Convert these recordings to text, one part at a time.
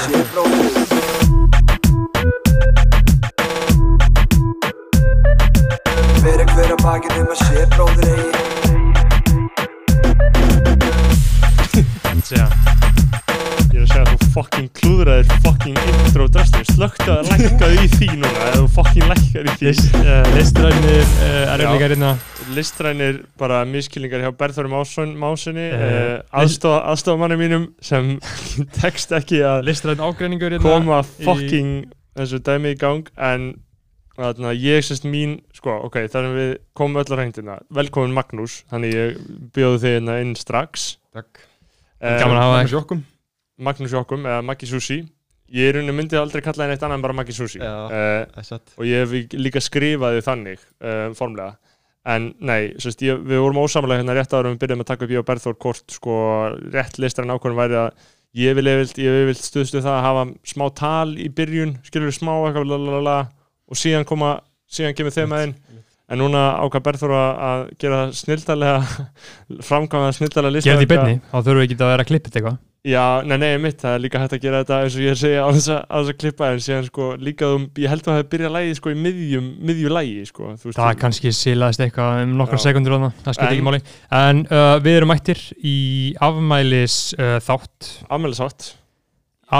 sé List, uh, Listrænir uh, er einhverjar hérna. Listrænir bara miskilningar hjá Másinni Eh, uh, aðstofa, aðstofamanni mínum sem tekst ekki að hérna koma í- fucking þessu dæmi í gang en þarna, ég sérst mín sko, ok, þannig við komum öll á reyndina velkomin Magnús, þannig ég bjóðu þig hérna inn strax. Takk. Eh, Gaman að hafa Magnús þig Jokkum Magnús Jokkum eða Maggi Sushi ég er unni myndið aldrei kalla henni eitt annað en bara Maggi Sushi. Já. uh, og ég hef líka skrifaði þannig uh, formlega. En nei, sérst, ég, við vorum ósamlega hérna rétt ára við byrjum að taka upp ég og Berþór kort sko, rétt listar en ákvörðum væri að ég vil vil stuðstu það að hafa smá tal í byrjun skilur smá eitthvað lalalala, og síðan koma, síðan kemur þeim aðeinn en núna ákvað Berþór að gera snildalega framkvæmða snildalega lista Gerði í byrni, þá þurfum við ekki að vera að klippið eitthvað Já, nei, nei, mitt, það er líka hægt að gera þetta eins og ég er segja á þess að, klippa en síðan sko líka um, ég held að það hefði byrjað lægið sko í miðjum, miðju lægi sko veist, Það kannski silaðist eitthvað um nokkra Já. sekundur þarna, það skiptir En- ekki máli. En uh, við erum mættir í afmælis uh, þátt. Afmælisátt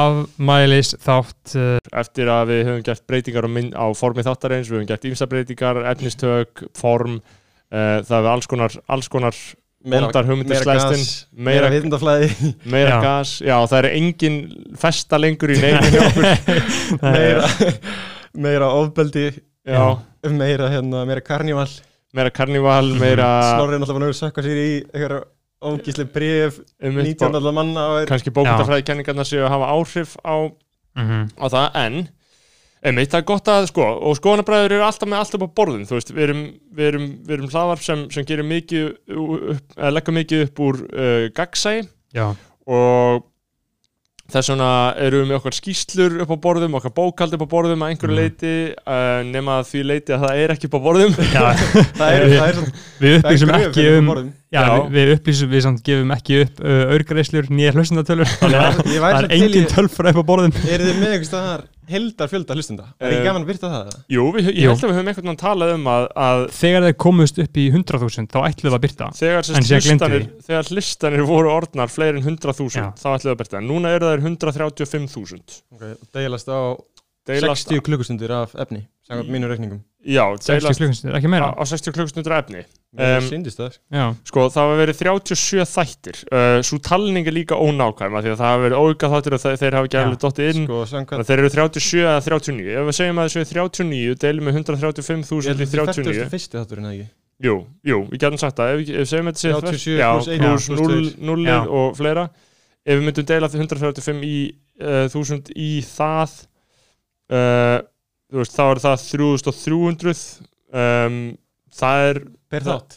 Afmælis þátt uh, eftir að við höfum gert breytingar á, mynd, á formi þáttarins, við höfum gert ímsa breytingar efnistök, form uh, það hefur alls konar, alls konar hugmyndir slæst inn Meira meira, vitundaflæði meira Já. gas, já það er engin festa lengur í okkur. Meira Meira ofbeldi. Já, Meira hérna Meira karníval. Meira karnival, meira Snorri er náttúrulega búin að sökka sér í Eitthvað ógísli bref einmitt 19. allar manna er kannski bókundafræðikenningarna séu að hafa áhrif á, mm á það, en einmitt, það er gott að, sko, og skoðanabræður eru alltaf með allt upp á borðum, þú veist, við erum, við erum, við erum hlaðvarp sem, sem gerir mikið upp, eða leggja mikið upp úr uh, gagsæi Já, og þess vegna erum við með okkar skýslur upp á borðum, okkar bókald upp á borðum að einhverju Mhm. leiti, uh, nema því leiti að það er ekki upp á borðum. Já. Það er, það er, við upplýsum ekki um. Já, Já. við, við upplýsum, við samt gefum ekki upp uh, aurgreislur, nýja Ég það er engin tölfra upp á borðum. Er þið með einhvers staðar heldar fjölda hlustenda? Er Eh, ekki gaman að byrta það? Jú, við, ég held að við höfum einhvern veginn talað um að, að Þegar þeir komust upp í 100.000 þá ætlum við að byrta þegar, En hlistanir, þegar hlistanir voru orðnar fleiri en 100.000 Já. þá ætlum við að berta, núna eru þær 135.000 Okay. Deilast á Deilast 60 klukkustundur af efni Samkvæmt mínu reikningum Já, 60 deilast klukkustundir, ekki á, meira á 60 klukkustundur efni. Það Um, syndist það. Já, Sko, það hafa verið 37 þættir. Uh, Svo talning er líka ónákvæma því að það hafa verið óga þáttir og þeir, hafa ekki alveg dottið inn. Sko, að þeir eru 37 eða 39 Ef við segjum að þessu er 39 deilum með 135.000 í 39 fyrsti þátturinn eða ekki? Jú, jú, við getum sagt það. Ef við ef við segjum að þetta sé 37 já, pluss einn, pluss já, 0, pluss 0 Já. og fleira. Ef við myndum deila 135 í uh, 1000 í það uh, veist, þá er það 3300 um, Það er Per þátt?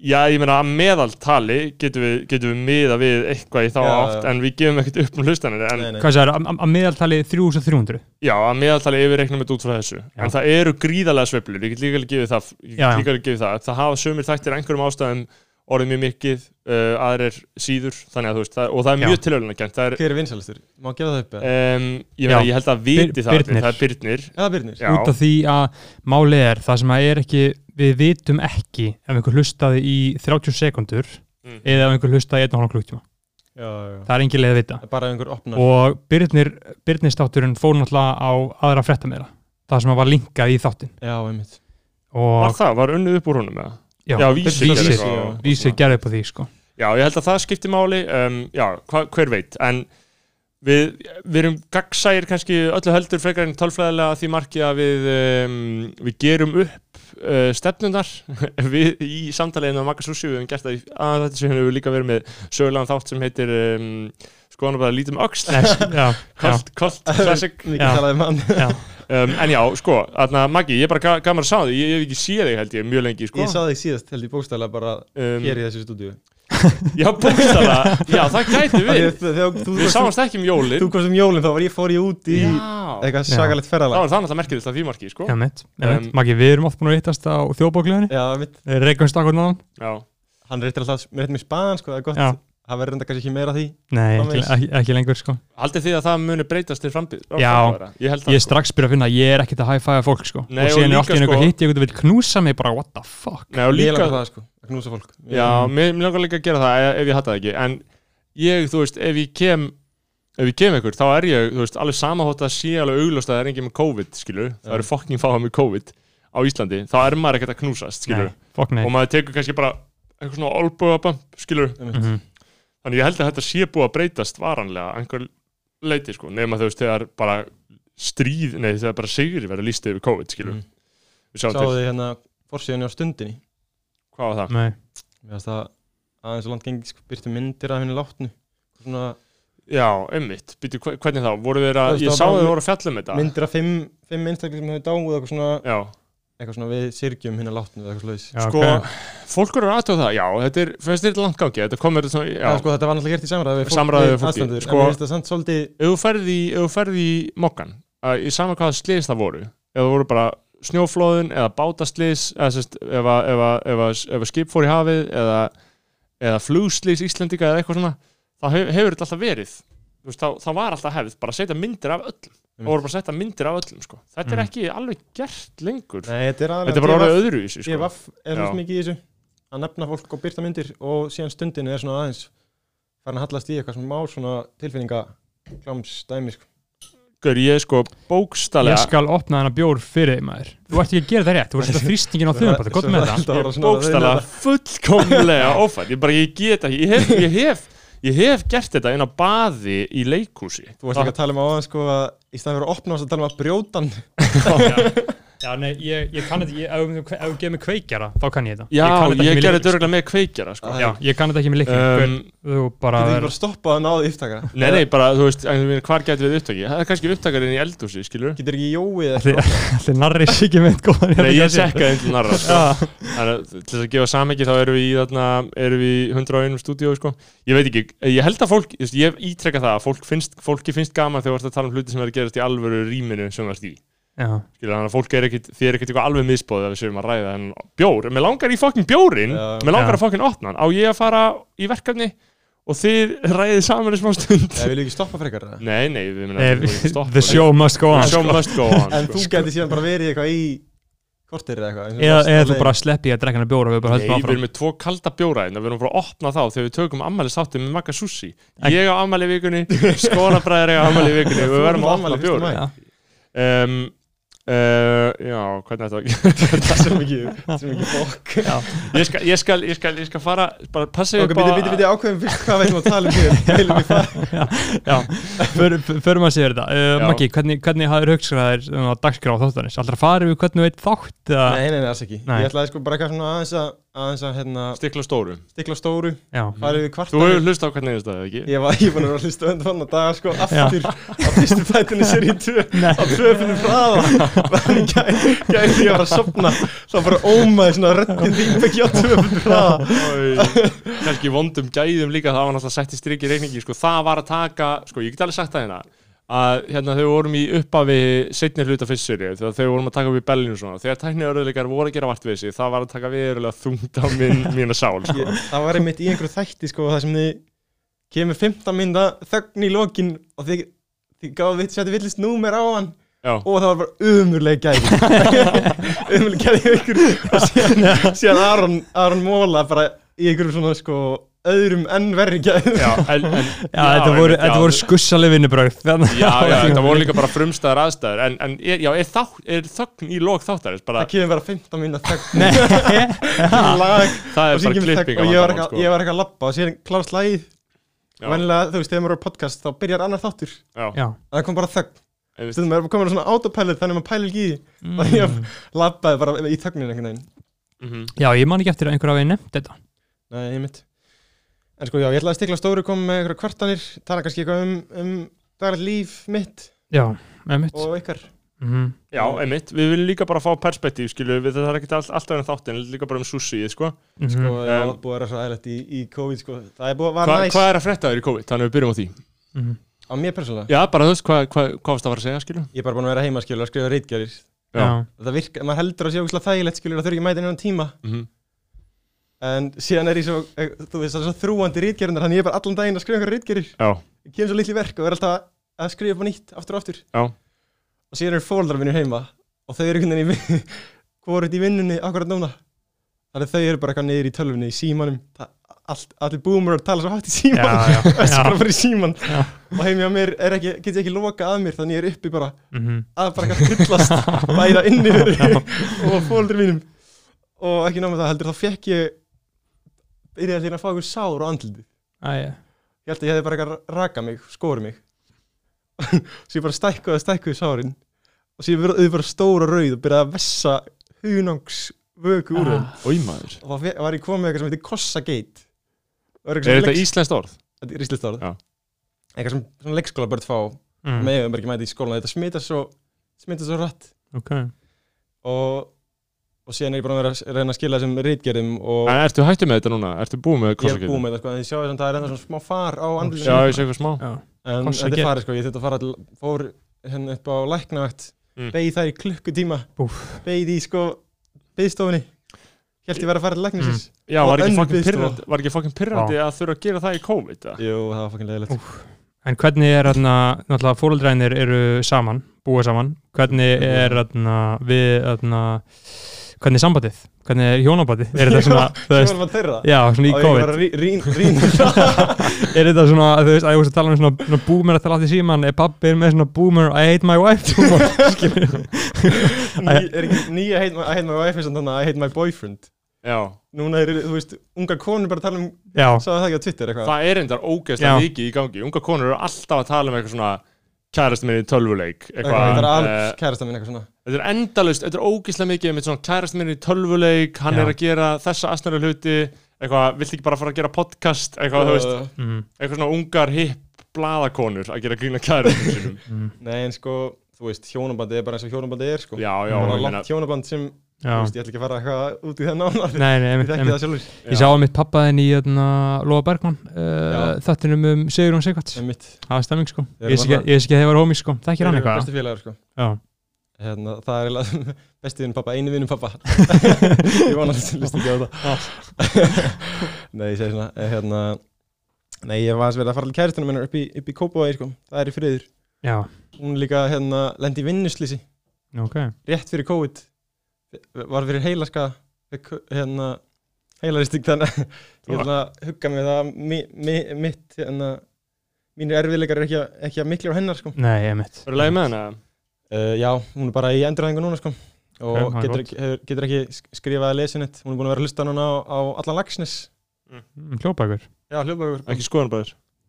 Já, ég meina að meðaltali getum við, getum við miða við eitthvað í þá Já, átt já. en við gefum ekkert upp um hlustanir hvað er, að- að meðaltali 3300 já, að meðaltali yfir reiknum þetta út frá þessu. Já. en það eru gríðarlega sveiflur, ég get líka alveg gefið það ég get líka alveg gefið það, það hafa sömur þættir einhverjum ástæðum orðið mjög mikið uh, aðrir síður, þannig að þú veist það, og það er Já. mjög tilhörlunarkent það er, Hver er vinsælastur? Má gefa það upp eða? um, ég, Já. ég held að viti Bir- það, Birnir. allir, það er Byrnir Birnir Já. út af því að máli er það sem að er ekki, við vitum ekki ef einhver hlustaði í 30 sekundur Mm. eða ef einhver hlustaði í 1,5 klukktíma Já, já það er engin leið að vita Það Bara ef einhver opnar og Byrnir, Byrnistátturinn fór náttúrulega á aðra fréttameira það sem að var linkað í þáttin Já, einmitt Var og það, var já, Já, Vísir vísir, vísir, vísir gerði upp á því sko. Já, ég held að það skiptir máli um, Já, hva, hver veit En við, við erum gagsægir kannski öllu heldur frekar en tölfræðilega að því marki að við, um, við gerum upp uh, stefnunar við í samtaliðinu á Magasúsi við höfum gert það í að þetta sem við líka verið með sögulegan þátt sem heitir um, skoðan bara lítum Colt, Colt Classic Mikið Já. já. um, En já, sko, þarna Maggi, ég er bara ga gaman að sá þig. Ég hef ekki séð þig held ég mjög lengi sko. Ég sá þig síðast held ég bókstæðlega bara um, hér í þessu stúdíu. Já, bókstala, já, það gæti við. Þegar þú Við sáumst ekki um jólin. Þú komst um jólinn þá var ég fór ég út í Já, eitthvað Já. sagalegt þá ferðalag er það náttúrulega merkilegt að því marki, sko. Já mitt, um, Maggi, við erum oft búin að hittast á þjóðbókleðinni Já, mitt reykjumst akkur náðan Já, Hann reytir alltaf, mér reytir mér span sko, það er gott. Já. Það verður enda kannski ekki meira af því. Nei, ekki, ekki, ekki lengur sko. Haldið þið að það muni breytast til frambið? Já. Ég held það Ég er sko. strax byrja að finna að ég er ekkert að high-five fólk sko. Nei, Og og síðan er líka, allt í einu sko- eitthvað hitt Ég vil knúsa mig bara, what the fuck? Nei, og líka, það sko, að knúsa fólk. Já, mér, mér langar líka að gera það ef, ég hatta það ekki. En ég, þú veist, ef ég kem Ef ég kem ykkur, þá er ég, þú veist, alveg sama hótt að sé alveg augljóst að það er engin með Þannig ég held að þetta sé búið að breytast varanlega að einhver leiti sko. Nema þú veist þegar bara stríð, nei þegar bara sigri verður líst yfir COVID skilur við sjáum Sáðu þið hérna fórsíðan á stundinni? Hvað var það? Nei, Mér finnst það aðeins og landgengi sko, byrtu myndir af henni látnu. Svona Já, einmitt, Býtu, hvernig þá? Voru þeir Þú að, veist, ég sá var að bara þeir voru að fjalla um þetta. myndir af fimm, fimm einstakling sem hefur dáið eitthvað svona, Já, eitthvað svona við sirgjum henni látnu eða eitthvað já, sko, ok. fólk eru aðtöða það, já, þetta er, þér þetta langt gangi, þetta komur svona, já, Já, sko, þetta var náttúrulega gert í samræði við við fólki, aðstandendur, sko- En mér finnst það samt svolítið ef þú ferði ferði í mokkan, að í sama hvaða slis það voru, ef það voru bara snjóflóðun eða bátaslis eða sérst, ef, að, skip fór í hafið eða, eða flugslis Íslendinga eða eitthvað svona, þá hef, hefur þetta alltaf verið veist, þá, þá var alltaf hefð, bara að setja myndir af öllum það voru bara að setja myndir af öllum sko. þetta er Mhm. ekki alveg gert lengur Nei, þetta er þetta er bara orðið öðru í sig Ég sko. vaff er svo mikið í þessu að nefna fólk og byrta myndir og síðan stundinu er svona aðeins farin að hallast í eitthvað sem má svona tilfinninga kláms dæmi sko. Gaur, ég er sko Ég bókstallega skal opna þennan bjór fyrir maður Þú ert ekki að gera það rétt, þú ert að setja þrýstingin á þau er með það? ég er bókstallega fullkomlega ófætt, ég bara, ég get ekki ég hef, ég hef, ég hef gert þetta inn á baði í leikhúsi. Þú varst ekki að tala um áðan sko að í staðan fyrir að opna að tala um að brjótan Já, já nei, ég, ég kann þetta ekki, ef þú- ef þú gefur mig kveikjara, þá kann ég þetta. Já, kann þetta ég, ekki með gerði þetta örgulega með kveikjara sko. Já, ég kann þetta ekki með líkling um, Þú bara er er bara stoppað að náðu upptaka? Nei, nei, bara, þú veist, en, hvar getur við upptaki það er kannski upptakarinn í eldhúsi, skilur Getur ekki jóið Allir eitthvað allir narri sikið með góðan nei, ég sekkaði einn til narra sko. Já, Þannig að til þess að gefa samhengi þá erum við í þarna, erum við í 101 stúdíu sko. ég veit ekki, ég held að fólk ég ítrekka það að fólk finnst, fólki finnst gaman þegar þú ert að tala um hluti sem er að gerast í alvöru rýminu sem þú ert í já, Skilur, þannig að fólk er ekkit, þið er ekkit eitthvað alveg misbóðið að við séum að ræða en bjór, mér langar í fokkin bjórin mér langar að fokkin opna hann, á ég að fara í verkefni og þið ræðið saman í smá stund? Nei, vil ekki stoppa frekar það. Nei, nei, við minna Eh, The show must go on the show sko. must go on En sko. þú gæti síðan bara verið eitthvað í kortir eða eitthvað eins og Eða á eða þú bara sleppi að drekka hana bjóra og við bara Nei, við erum með tvo kalda bjóra hérna, við erum bara að opna þá þegar við tökum ammæli sáttum með Magga Sushi Æ. Ég á ammæli í vikunni, Skónabræðir á ammæli í vikunni og við verðum að opna bjóra um, uh, Já, hvernig er þetta Þetta er svo mikið mikið fokk ég skal, ég, skal, ég, skal, ég skal fara, bara passa Ok, bíti, bíti, bíti, ákveðum fyrst hvað veitum að tala um hér förum að segja þetta uh. Maggi, hvernig, hvernig hafður hugsaðir um þáttanis? Alltaf að fara við hvernig veit þátt? Nei, nei, nei, alls ekki Nei. Ég ætlaði sko bara eitthvað svona aðeins að aðeins að hérna Stikla stóru. stikla stóru Já, farið við Þú kvartanir hefur hlust á hvernig er þetta, ekki? Ég var, ég var að hlusta undan fann að daga sko aftur á fyrstu fætinu sér í tvö á tvöfinu hraða. Þannig gæði gæði ég var að sopna þá bara ómaði svona röddin þín ekki á tvöfinu hraða. Oj, kannski vondum gæðum líka það var náttúrulega sett í strikki reikningi sko, það var að taka, sko ég get alveg sagt það hérna að hérna þegar við vorum í uppafi setnir hluta fyrst séri, þegar þegar við vorum að taka við bellinu og svona, þegar tækniðaröðleikar voru að gera vart við sig, það var að taka verulega þungt á minn, mína sál, sko. Ég- það var einmitt í einhverju þætti sko það sem þið kemur 15 mynda þögn í lokin og þið, þið gáðu vitt setja villist númer á hann Já, og það var bara umurlega gæði. Umurlega gæði ykkur. Og síðan, síðan Aron, Aron Móla bara í einhverju svona sko öðrum enn verri gæði já, en, en já, þetta voru, já, voru skussaleg vinnubröð Já, já, þetta voru líka bara frumstæðar aðstæður. En, en já, er, þá, er þögn í lók þáttarins? Bara, það kemur bara 15 mynda þögn. Nei, lag það er bara klipping og ég var eitthvað sko. ég var eitthvað að lappa og síðan klárast lagið. Já. og vennilega þú veist þegar maður er á podcast þá byrjar annar þáttur. Já, já. Það kom bara þögn. Stundum er bara komin svona autopilot þannig að maður pælir ekki í því. Og ég lappaði bara í þögnin einhvern veginn. Mhm. Já, ég man ekki eftir að einhver hafi nefnt þetta Nei, ég mitt En sko já, ég ætlaði að stikla stóru koma með einhverja kvartanir tala kannski eitthvað um, um daglegt líf mitt Já, með mitt og ykkar. Mm Já, einmitt, við viljum líka bara fá perspektív skilu, við. Það er ekki all, alltaf en þáttin líka bara um sushi, sko. Mhm. sko, já, Um, búið að vera svo aðlætt í, í COVID sko. það er búið að vera Hva, næs. Hvað er að frétta þér í COVID? Þannig að við byrjum á því. Mhm. á mér persónulega? Já, bara þú veist, hvað hva, hva varst það að fara að segja, skilu? ég er bara búin að vera heima skilur að skrifa reitgerðir Já. Já, það virka, maður heldur að sé ógæslega þægilegt skilur að þurfi ekki mæta innan tíma. Mm en síðan er ég svo, eh, þú veist, það er svo þrúandi rítgerðunar þannig ég er bara allan daginn að skrifa einhverja rítgerðir Já, ég kem svo litli verk og er alltaf að- skrifa upp á nýtt aftur og aftur. Já. og síðan eru fóldrar minnir heima og þau eru einhvern veginn hvorut í vinnunni akkurat núna. Þannig að þau eru bara eitthvað niður í tölvunni í símanum. Það- allt, allir boomer tala svo hátt í síman og skora já. bara í síman Já. og heim hjá mér er ekki, get ég ekki loka að mér þannig ég er uppi bara Mhm. að bara eitthvað fyllast bæða inni og fóldrar mínum. Og ekki náma það heldur þá fekk ég byrjaði því að fá einhver sár á andliti Æ, ég held að ég hefði bara eitthvað að raka mig, skori mig. Svo ég bara stækkuði og stækkuði sárin. Og svo ég verði bara stóra rauð og byrjaði að vessa hunangs vöku úr þeim. Ah. og þá var ég komið með eitthvað sem heitir Kossa Gate. Og Er þetta íslenskt orð? Þetta er íslenskt orð. Já. eitthvað sem svona leikskóla börn fá. Mm. með bara ekki mæti í skólan þetta smitast svo smitast svo rætt Ok. Og og síðan er ég bara að vera að reyna að skila þessum rítgerðum og En ertu hættu með þetta núna? Ertu búið með ég er búið með það sko en ég sjá þess að það er enda svona smá far á Já, andlutinu ég sé eitthvað smá. Já, en þetta er farið sko, ég þurfti að fara til, fór hérna upp á læknavakt Mm. beigð þær í klukkutíma. Beigð í sko beigðstofunni held ég verið að fara til læknisins. Já, Og var ekki biðstofa. pirrandi, var ekki fucking pirrandi að þurfa að gera það í COVID? jú, það var fucking leiðilegt. En hvernig er þarna, náttúrulega fóreldrænir eru saman, búið saman. Hvernig er þarna, við þarna Hvernig er sambandið? Hvernig er hjónabandið? Er þetta svona, þú veist að Já, svona í og COVID. að rí- rín rín. Er þetta svona, þú veist, að ég veist að tala um svona, svona boomer að tala í síman Er pappir með svona boomer, I hate my wife er ekki nýja hate my, I hate my wife er samt þannig að I hate my boyfriend. Já, núna er, þú veist, unga konur bara að tala um Já, sagði það ekki á Twitter eitthvað? Það er endar ógeðslega mikið í gangi. Unga konur eru alltaf að tala um eitthvað svona kærasti minni í tölvuleik eitthvað, er eitthvað, alveg eh, kærasta eitthvað svona Þetta er endalust, þetta er ógeðslega mikið með svona kærasti minni í tölvuleik, hann Já. er að gera þessa asnæru hluti, eitthvað, vilt ekki bara fara að gera podcast, eitthvað, þú veist, Uh, mm, eitthvað svona ungar hipp blaðakonur að gera grína kærastum sínum. mm, nei en sko, þú veist, hjónabandi er bara eins og hjónabandi er sko. Já, já, bara ég meina, langt hjónaband sem, þú já veist, ég ætla ekki að fara eitthvað út í það nánar. Nei, nei, ég einmitt, þekki einmitt. það sjálfur. Ég sá að mitt pappaðin í þarna, Lóa Bergmann uh, Já. þettinum um Sigurún Sigvarts en mitt Það var stemming sko. Þeir Ég eru veist ekki, þarna- ég veist ekki að þeir var homies sko. Þekkir hann eitthvað? bestu félagar sko. Já, hérna, það er eiginlega besti vinnum pappa, einu vinnum pappa ég vona að þú list ekki á þetta nei, ég segi svona eh, hérna, nei, ég var að vera að fara til kæristunum minnar upp í, í Kópavogi sko, það er í friður. Já, hún líka hérna lendi í vinnuslýsi ok. Rétt fyrir COVID. Var fyrir heilaska hérna heilaristing þannig að ég hugga mig það mi, mi, mitt hérna mínir erfiðleikar er ekki, að- ekki að miklu á hennar sko. Nei, einmitt. Verður leið með hana? Uh, já, hún er bara í endurhæðingu núna sko. Og Ok, það er getur, hefur- getur ekki sk- skrifað að lesa neitt hún er búin að vera að hlusta núna á, á allan lagsnes Mm, Hljópagur já, hljóðbækur, Ekki skoðanbæður.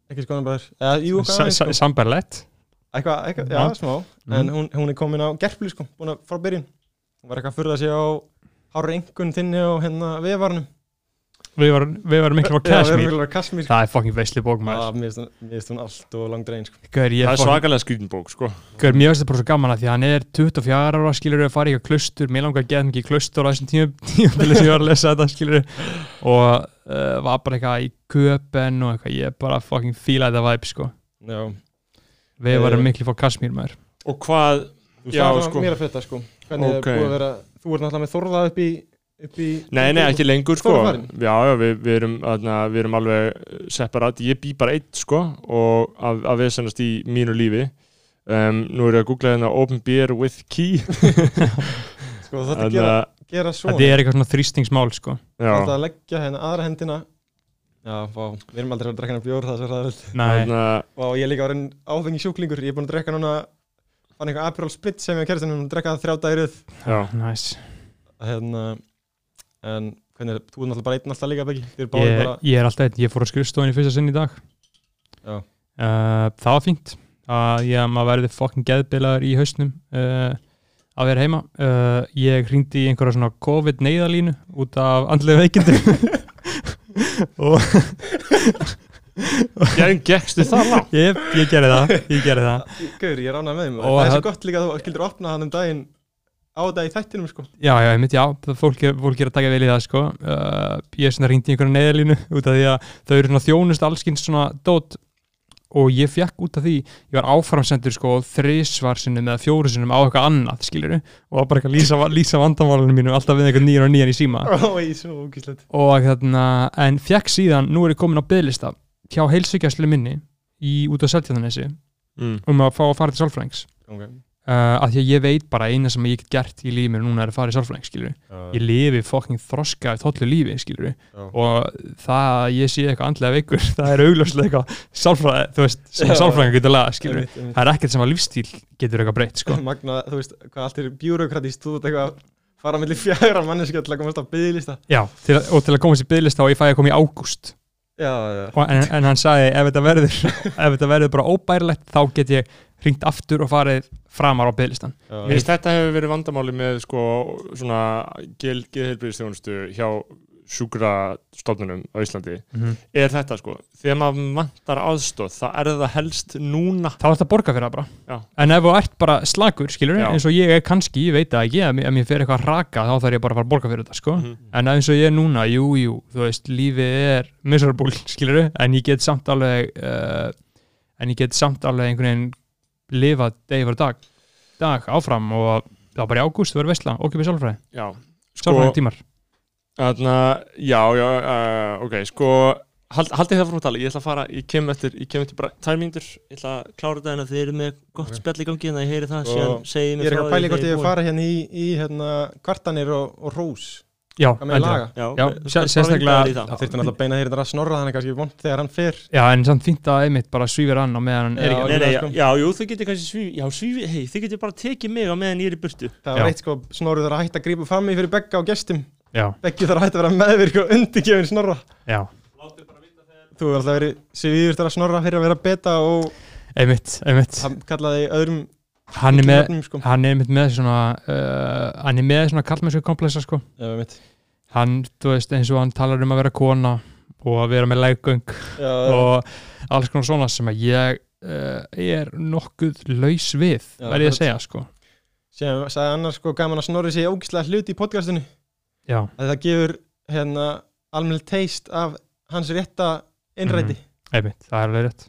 ekki skoðan bara eða, jú, hvað aðeins, sko. Sambarlegt eitthvað, eitthvað, já, smá. Mhm. en hún, hún er komin á gerpli sko, búin að frá byrjun. Hún var eitthvað að furða sig á hárur engun þinni og hérna vefarnum Við varum, við varum miklu á Já, Kashmir á. Það er fucking veisli bók maður Já, mér finnst hún- allt og langt reyn sko. Það er svakalega skrítin bók, sko. Gaur, mér finnst það bara svo gaman að því að hann er 24 ára skilur að fara í klustur, mér langar að geða mikið klustur á þessum tíum, tíum sem ég var að lesa þetta skilur og uh, var bara eitthvað í köpen og eitthvað, ég bara fucking fílaði þetta vibe sko Já, Við Eh, varum miklu fór Kashmir maður Og hvað, Já, sagði sko. mér að fetta sko Hvernig Ok. okay. vera Þú ert náttúrulega með þorða upp í, upp í nei, nei, ekki lengur, sko. Já, já, við, við, erum, aðna, við erum alveg separat. Ég bý bara eitt, sko, og að, að við sennast í mínu lífi. Um, nú er ég að googla hérna Open Beer with Key. Sko þetta Þannig gera, að, gera svona? Þetta er eitthvað svona þrýstingsmál sko. Já, Þetta að leggja hérna aðra hendina? Já, fá, við erum aldrei að drekka hérna bjór það er svo að, Og ég er líka orðin áfengi sjúklingur. Ég er búin að drekka núna Fann eitthvað Aperol Spritz sem ég að kerstinu Drekka það þrjá dagirð já. næs hérna, En hvernig er, þú er náttúrulega bara einn alltaf líka ég, bara ég er alltaf einn, ég fór á skrifstofin í fyrsta sinn í dag. Já. uh, Það var fínt að ég, maður verði fucking geðbilaður í hausnum uh, að vera heima. Uh, Ég hringdi í einhverja svona COVID neyðalínu út af andlega veikindum. Og Gæðin gekkstu það langt. ég, ég gerði það ég gerði það. Gauður, ég ánægð með þeim Og Það er svo gott líka að þú skildur opna hann um daginn Á þetta í þættinum sko. Já, já, einmitt, já, það- fólk er, fólk er að taka vel í það sko. uh, ég er svona hringdi í einhverja neyðalínu út af því að þau eru svona þjónust allskins svona dót. Og ég fekk út af því ég var áframsendur sko þrisvar sinnum eða fjóru sinnum á eitthvað annað skilur og var bara eitthvað að lýsa, lýsa vandamálunum mínu alltaf við eitthvað nýjan og nýjan í síma. Ógíslegt og hérna, en fekk síðan nú er ég komin á bygglista hjá heilsugjastlu minni í út á Seltjarnanesi mm. um að fá að fara til sálfræðings. Ok uh, að því að ég veit bara eina sem ég get gert í lífið mér núna er að fara í sálfræðing skilur ég lifi fokking þroska þollu lífi skilur Já. og það að ég sé eitthvað andlega veikur það er augljóslega eitthvað sálfræði þú veist, sem sálfræðing getur laga skilur það er ekkert sem að lífstíl getur eitthvað breytt sko. Magna, þú veist, hvað allt er bjúrokratist Þú ert eitthvað að fara millir fjara manneskja til að komast á byggðlista já, til, að- og til að komast í bygglista og ég fæ að koma í ágúst. Já, já, en, en hann sagði ef þetta verður ef þetta verður bara óbærilegt þá get ég ringt aftur og farið framar á bygglistan þetta hefur verið vandamáli með sko svona geðheilbriðstjónustu hjá sjúkrastofnunum á Íslandi er þetta sko, þegar maður vantar aðstóð þá er það helst núna þá er þetta að borga fyrir það bara Já. en ef þú ert bara slagur, skilur Já. eins og ég er kannski, ég veit það ekki ef mér- fer eitthvað að raka þá þarf ég bara að fara að borga fyrir þetta sko. Mhm. en eins og ég er núna, jú, jú þú veist, lífið er miserable skilur en ég get samt alveg uh, en ég get samt alveg einhvern veginn lifað degi fyrir dag dag áfram og það var bara í ágúst verður veistla, okkupið sálfræði, Já, sko sálfræði tímar Þarna, já, já, uh, ok, sko hald, haldið það frá tala, ég ætla að fara ég kem eftir, ég kem eftir bara tvær mínútur ég ætla að klára þetta en að þið eru með gott Ok. spjall í gangi en að ég heyri það, Og síðan segi Ég er eitthvað að pæla í hvort ég fara hérna í, í hérna, kvartanir og, og rós já, sérstaklega- það. Þurfti náttúrulega að beina þetta að snorra þannig kannski vond þegar hann fer. Já, en samt fínt að einmitt bara svífir hann á meðan hann er Já, ekki nei, sko. já, jú, þið getur kannski svífi, já, svífi, hei, þið getur bara tekið mig á meðan ég er í burtu. Það var eitt sko, snorrið þarf að hætta að grípa fram í fyrir begga á gestum. Já, Beggi þarf að hætta að vera meðvirk og undirgefin snorra. Já, Þú hefur alltaf verið svíður til að snorra fyrir að vera beta og einmitt, einmitt hann er með nöfnum, sko. hann er einmitt með svona uh, hann er með svona kallmennsku komplexa sko. Já, hann, þú veist, eins og hann talar um að vera kona og að vera með leggöng og alls konar svona sem að ég uh, er nokkuð laus við, Já, verð ég að segja sko. Síðan sagði annars sko gaman að snorri sig ógislega hluti í podcastinu. Já, að það gefur hérna almennileg teist af hans rétta innræti. Einmitt, það er alveg rétt.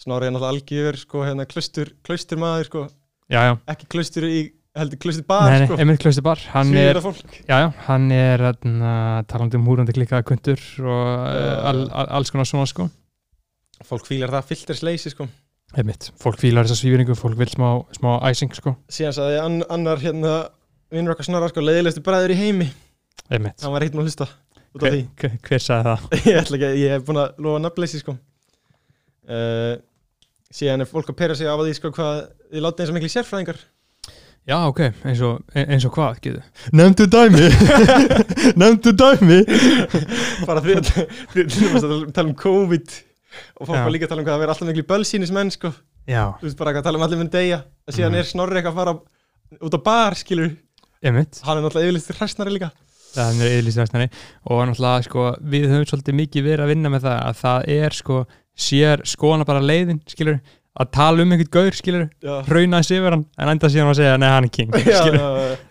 Snorri er náttúrulega algjör sko hérna klustur, klustur maður sko já, já, ekki klustur í, heldur klustur bar nei, nei, sko. einmitt Klausti Bar. Hann er, Svíður fólk. Já, já, hann er uh, talandi um húrandi klikkaða kundur og uh, all, all, alls konar svona sko. Fólk fílar það filtersleysi sko. Einmitt, fólk fílar þessa svífringu fólk vil smá, smá æsing sko. Síðan sagði ann, annar hérna vinnur okkar snorra sko leiðilegustu bræður í heimi. Einmitt, Hann var ekkert maður að hlusta út af hver, því. hver, hver sagði það? Ég ætla ekki, ég hef búin að lofa nafnleysi sko. Uh, síðan er fólk að pera sig af að því sko hvað þið látið eins og miklu sérfræðingar. Já, ok, eins og, eins og hvað, getur Nefndu dæmi. Nefndu dæmi. Bara því að að tala um COVID og fólk var líka að tala um hvað það verið alltaf miklu bölsýnismenn sko. Já, þú veist bara að tala um allir mun deyja. Og síðan Mhm. er Snorri eitthvað að fara út á bar skilur, einmitt. Hann er náttúrulega yfirleitt hræstnari líka. Það er yðlýstvæstnari og náttúrulega, sko, við höfum svolítið mikið verið að vinna með það að það er, sko, sér skoðana bara leiðin, skilur að tala um einhvern gaur, skilur já, yfir hann, en enda síðan að segja nei, hann er king, já,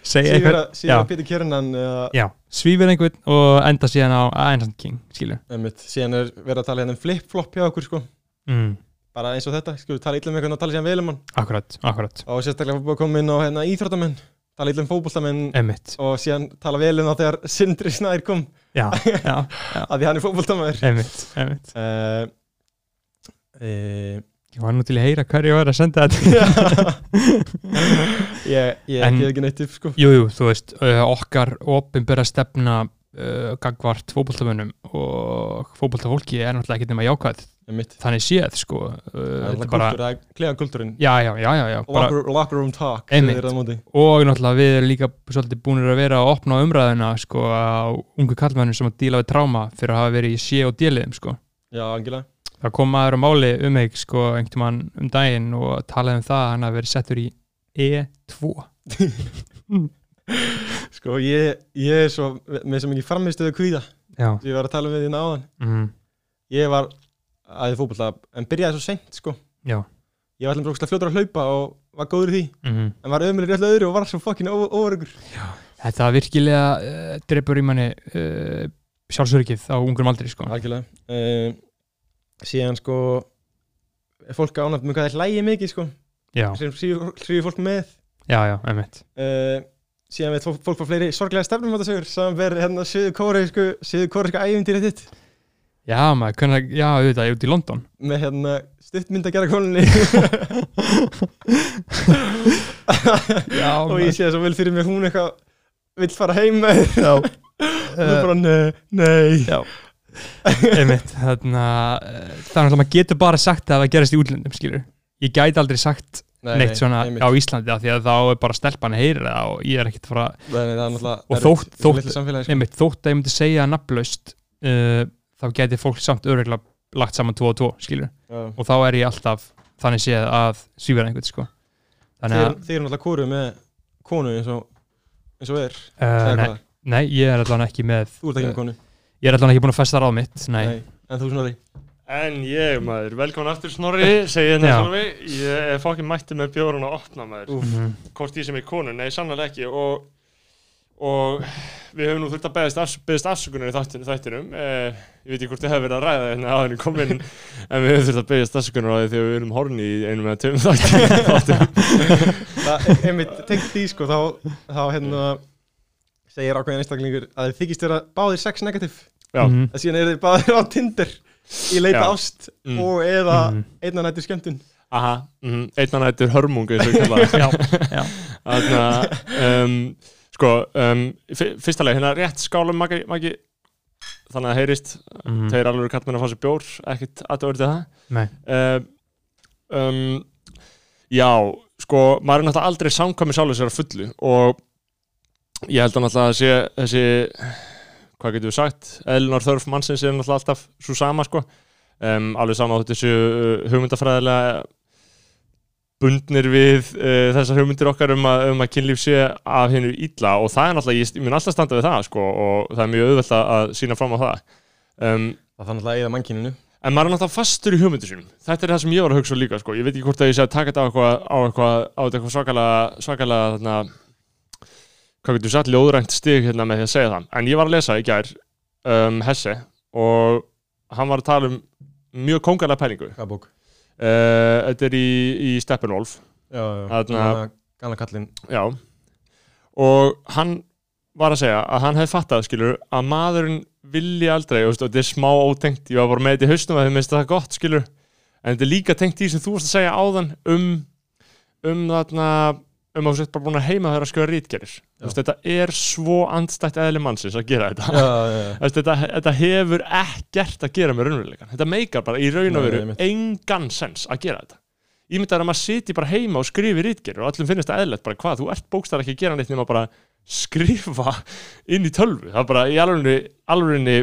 skilur, já, já. að Pétur Kjörnan já, svífir einhvern og enda síðan á er king, skilur einmitt, síðan er verið að tala hérna um flip-flop hjá okkur sko. Mm, bara eins og þetta, sko, tala illa um eitthvað og tala síðan vel um hann. Akkurat, akkurat, og sérstaklega búið að koma inn á hérna, íþróttamenn. Tala illa um fótboltamenn. Einmitt. Og síðan tala vel um það þegar Sindri Snær kom. Já, já, að því hann er einmitt uh, Ég var nú til að heyra hverju var að senda þetta. Ég, en, ekki neitt upp sko. Jú, jú, þú veist, uh, okkar opinbera stefna uh, gagvart fótboltamönnum og fótboltafólki er náttúrulega ekki nema jákvæð. Þannig séð, sko uh, það er bara, kultúr, klegan kultúrin já, já, já, já, já bara, locker, locker room talk og náttúrulega við erum líka svolítið búinir að vera að opna umræðuna sko á ungu kallmennum sem að díla við tráma fyrir að hafa verið í sé og déliðum sko. Já, angilega það kom maður á máli um mig sko einhvern mann um daginn og talaði um það að hann hafi verið settur í E2 sko ég, ég er svo með svo mikið framistöðu kvíða. Já, sem ég var að tala um við þín áðan. Mm, ég var aðeins fótbolta en byrjaði svo seint sko. Já. Ég var brókslega fljótur að hlaupa og var góður í því. Mm. en var ömulir rétt öðru og var svo fokkin óörugur Þetta virkilega uh, dreipur í manni uh, sjálfsöryggið á ungurum aldri sko. algjörlega. Uh, síðan sko er fólk ánægt með hvað það hlægi mikið sko. Sem hrýður fólk með. Já, já, einmitt. Uh, síðan veit fólk, fá fleiri sorglega stefnum á þetta sögur saman verið hérna söður kóreisku söður kóreiska æfintýrið þitt. Já, maður, hvernig, já, auðvitað, ég er út í London. Með hérna stuttmynd að gera konunni Já, og ég sé það svo vel fyrir mig hún eitthvað vill fara heim með. Já, og bara nei, nei. Já Einmitt, þarna eh, náttúrulega, maður getur bara sagt að það gerist í útlöndum, skilur Ég gæti aldrei sagt neitt svona einmitt. á Íslandi af því að þá er bara stelpan að heyra það og ég er ekkert að Nei, nei, er náttúrulega Og þótt- þótt- sko. Einmitt, þótt að ég myndi segja nafnlaust uh, þá gæti fólk samt öruglega lagt saman 2 og 2, skilur Já. og þá er ég alltaf þannig séð að svífara einhvern, sko Þannig að, þið eru náttúrulega kóru með konu eins og eins og er uh, nei, nei, ég er allan ekki með Þú ert ekki með konu Ég er allan ekki búin að festa ráð mitt, nei, En þú snorri En ég maður, velkomin aftur Snorri segi þetta Já. Snorri Ég er fokkin mætti með bjórun að opna maður. Mhm. Hvort ég sem er konu, nei sannlega ekki og, og við höfum nú þurft að beðast, afs beðast afsökunar í þættinum, þættinum. Eh, ég veit ekki hvort þið hefur verið að ræða hérna áður en komin en við höfum þurft að beðast afsökunar á því þegar við erum horni í einum eða. Það er einmitt tengt því sko þá, þá hérna segir ákveðin einstaklingur að þið þykist vera báðir sex negativ Já. Mhm. að síðan eru þið báðir á Tinder í leita Já. ást Mm. og eða Mhm. einna nættur skemmtun Aha, mm, einnan nættur hörmung eins og ég kalla það. Já, já Þarna, um, sko, um, fyr- fyrsta leið, hérna rétt skálum magi, magi þannig að heyrist, Mhm. tveir alveg kallmenn að fá sér bjór, ekkit aðtöður til það. Nei, um, já, sko maður er náttúrulega aldrei samkvæmi sjálfur sér að fullu og ég held að náttúrulega að sé þessi hvað getur við sagt, eðlunar þörf mannsins er náttúrulega alltaf svo sama sko um, alveg sama á þessu uh, hugmyndafræðilega bundnir við uh, þessar hugmyndir okkar um að, um að kynlíf sé af hennu illa og það er náttúrulega, ég, ég mun alltaf standa við það sko og það er mjög auðvelt að- sína fram á það um, það þannig að eða mannkyninu En maður er náttúrulega fastur í hugmyndu sínum. Þetta er það sem ég var að hugsa líka, sko. Ég veit ekki hvort að ég sé að taka þetta á eitthvað, á eitthvað, á eitthvað svakalega, svakalega, þarna, hvað getur sagt, ljóðrænt stig hérna með því að segja það. En ég var að lesa í gær um, Hesse og hann var að tala um mjög kongarlega pælingu. hvað bók? Uh, þetta er í, í Steppenwolf, já, já, gamla kallinn. Já. Og hann var að segja að hann hefði fattað, skilur, að maðurinn vilji aldrei, og þetta er smá ótengt, ég var bara með þetta í haustum að þið minnst það gott, skilur, en þetta er líka tengt í sem þú varst að segja áðan um um þarna um að þú sett bara búin að heima þeirra að skjóða rítgerir þetta er svo andstætt eðli mannsins að gera þetta. Já, já, þetta, þetta hefur ekkert að gera með raunveruleikan þetta meikar bara í raun og veru engan sens að gera þetta. Ég myndi að maður siti bara heima og skrifi rítgerir og öllum finnst það eðlert bara hvað, þú ert bókstæðar ekki að gera neitt nema bara skrifa inn í tölvu. Það er bara í alvegni, alvegni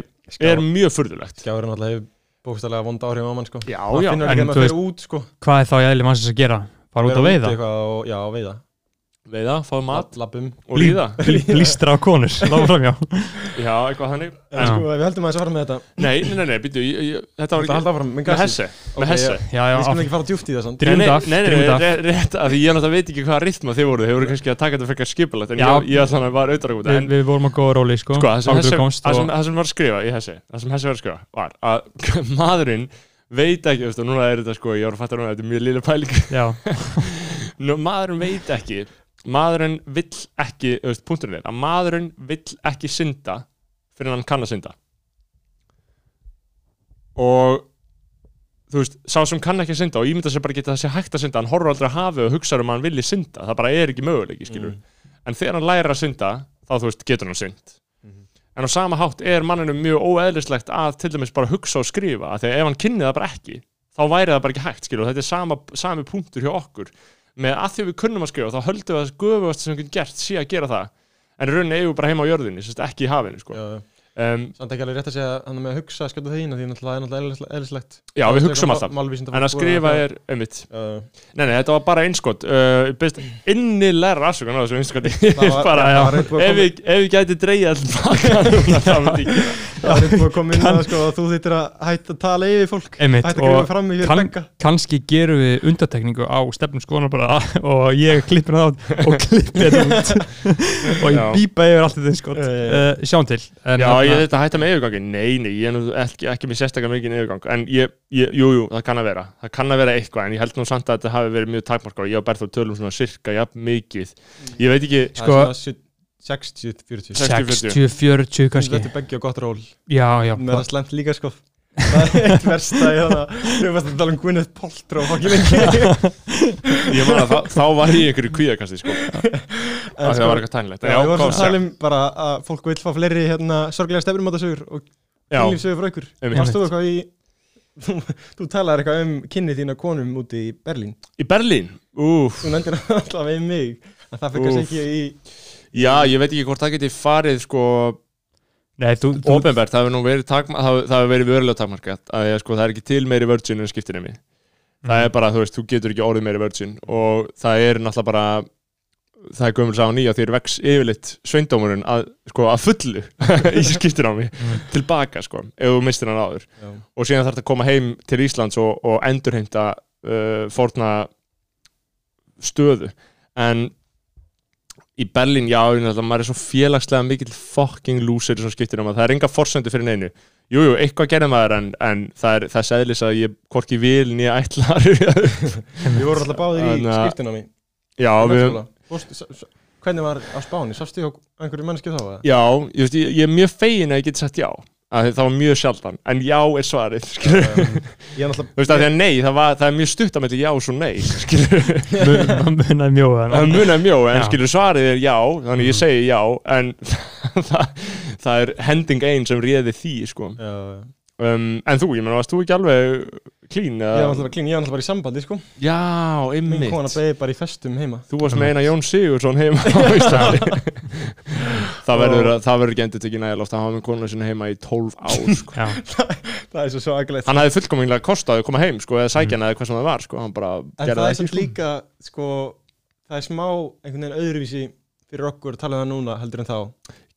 er mjög furðulegt. Skjáurinn alltaf hefur bókstæðlega vond áhrif á mann sko. Já, það já, finnur en ekki að maður veist- fyrir út sko. Hvað er þá eðli mannsins að gera? Fara út að veiða? eitthvað og, já, veiða veiða, fá mat. Lappum og líða. Blístra á konur, láfa fram, já já, eitthvað þannig. En En- sko ef við höldum að þess að fara með þetta. Nei, nei, nei, nei, býttu, ég- ég- þetta var Þetta ekki halda áfram með með gassi hesse, með hesse. Já, já, Við skulum af- ekki fara djúpt í það samt. Drífum Nei, þetta nei, af, nei, nei, drífum þetta nei, ré- rétt, af því ég náttúrulega veit ekki hvaða rithma þið voru, þið voru kannski að taka þetta frekar skipulegt, en Já. ég, ég ætla hann að var auðvitað út, Við, en við vorum að góða róli, sko. Sko, það sem Áður hesse, þú komst það sem, og- það sem var að skrifa í hessi, það sem hessi var að skrifa, var að maðurinn veit ekki, þú veist, og núna er þetta sko, ég var að fatta núna, þetta er mjög lilla pæling, Já, Nú, maðurinn veit ekki, maðurinn vill ekki, veist, punkturinn er, að maðurinn vill ekki synda fyrir hann kann að synda. Og þú veist, sá sem kann ekki að synda og ímynda sér bara geta þessi hægt að synda hann horfur aldrei að hafi og hugsa um að hann vilji synda. Það bara er ekki möguleiki, skilur. En þegar hann lærir að synda, þá þú veist, getur hann synd Mhm. en á sama hátt er manninu mjög óeðlislegt að til dæmis bara hugsa og skrifa að ef hann kynni það bara ekki þá væri það bara ekki hægt, skilur, þetta er sama, sami punktur hjá okkur, með að því við kunnum að skrifa, þá höldum við að það göfust sem við getum gert sé að gera það, en rauninni eigum við bara heima á jörðinni, ekki í hafinu, sko. Já, já. Um, Samt ekki alveg rétt að segja hann með að hugsa skjóta þeina því náttúrulega er náttúrulega eðlislegt. Já, við hugsaum alltaf. en að skrifa er, einmitt. Já, Nei, nei, þetta var bara einskot. Uh, best innilega rannsókn á þessu Það var- það var að ef við, ef við gæti baka núna, það. Það er eitthvað að koma inn það sko að þú þýttir að hætta að tala yfir fólk. Einmitt Hætta að og fram kann- benga kannski gerum við undatekningu á stefnum skoðan bara og ég klippir það át og klippi þetta út. Og ég Já. bípa yfir allt þetta sko uh, sjáum til ég þetta hætta með yfirgangi Nei, nei, ég er nú ekki, ekki með sérstaklega mikið yfirgang. En ég, ég, jú, jú, það kann að vera. Það kann að vera eitthvað, en ég held nú samt að þetta hafi verið mjög takmarkað Ég og Berþór tölum svona sirka, jafn mikið. Ég veit ekki, Sko- Það er svona 60-40 60, 40 kannski. Þetta er og gott ról. Já, já, Með það slemt líka sko Það er eitt versta Við varst að tala um Gwyneth Paltrow ég man að þá, var ég einhverju kvíðakasti sko, það sko, var eitthvað tænilegt við vorum að tala um bara að fólk vil fá fleiri hérna, sorglega stefnumáttasögur og kynlífsögur frá ykkur. Einmitt. Varst þú eitthvað í þú, talaðir eitthvað um kynni þína konum úti í Berlín. Í Berlín? Úf, Þú nefndir alltaf við mig það Úff. ekki í já, ég veit ekki hvort það geti farið sko Nei, þú, Ópenbært, það hefur nú verið takma, það, það hefur verið verulega takmarkat að ég, sko, það er ekki til meiri virgin en skiptinemi það er bara, þú veist, þú getur ekki orðið meiri virgin og það er náttúrulega bara það er gömul sá nýja því er vex yfirleitt sveindómurinn að, sko, að fullu í skiptinámi. Mm. tilbaka, sko, ef þú mistir hann áður. Já. og síðan þarf það að koma heim til Íslands og, og endurheimta uh, fórna stöðu. En í Berlín, já, maður er svo félagslega mikill fucking loser svona skiptir það er enga forsöndu fyrir neinu Jújú, jú, eitthvað gerði maður en, en það er segðlis að ég hvorki vil nýja ætla að rifja upp. Við vorum alltaf báðir í að- skiptinámi Já, við, Hvernig var á Spáni? Sástu hjá einhverju mannski þá? já ég, ég, ég er mjög fegin að ég geti sagt já að það var mjög sjaldan, en já er svarið skilur. Er þú veist að því að nei, það, var, það er mjög stutt að melli já og svo nei skilur. munaði mjóða það munar mjög, en Já. skilur svarið er já þannig ég segi já en það, það er hending einn sem réði því sko. Já, já. um, en þú, ég menna, varst þú ekki alveg klín? Ég var alltaf klín, ég var alltaf bara í sambandi sko Já, Mín ymmit kona beði bara í festum heima Þú varst með eina Jón Sigursson heima á Íslandi Það verður, það ekki endur tekið nægilega oft að hafa með konu sinni heima í 12 ár sko. Já, Það er svo svakalegt Hann hafði fullkominlega kostað að koma heim sko, eða sækja hana eða hvað sem það var sko. Hann bara En gerði það er samt sko. líka sko, það er smá einhvern veginn öðruvísi fyrir okkur að tala um það núna heldur en þá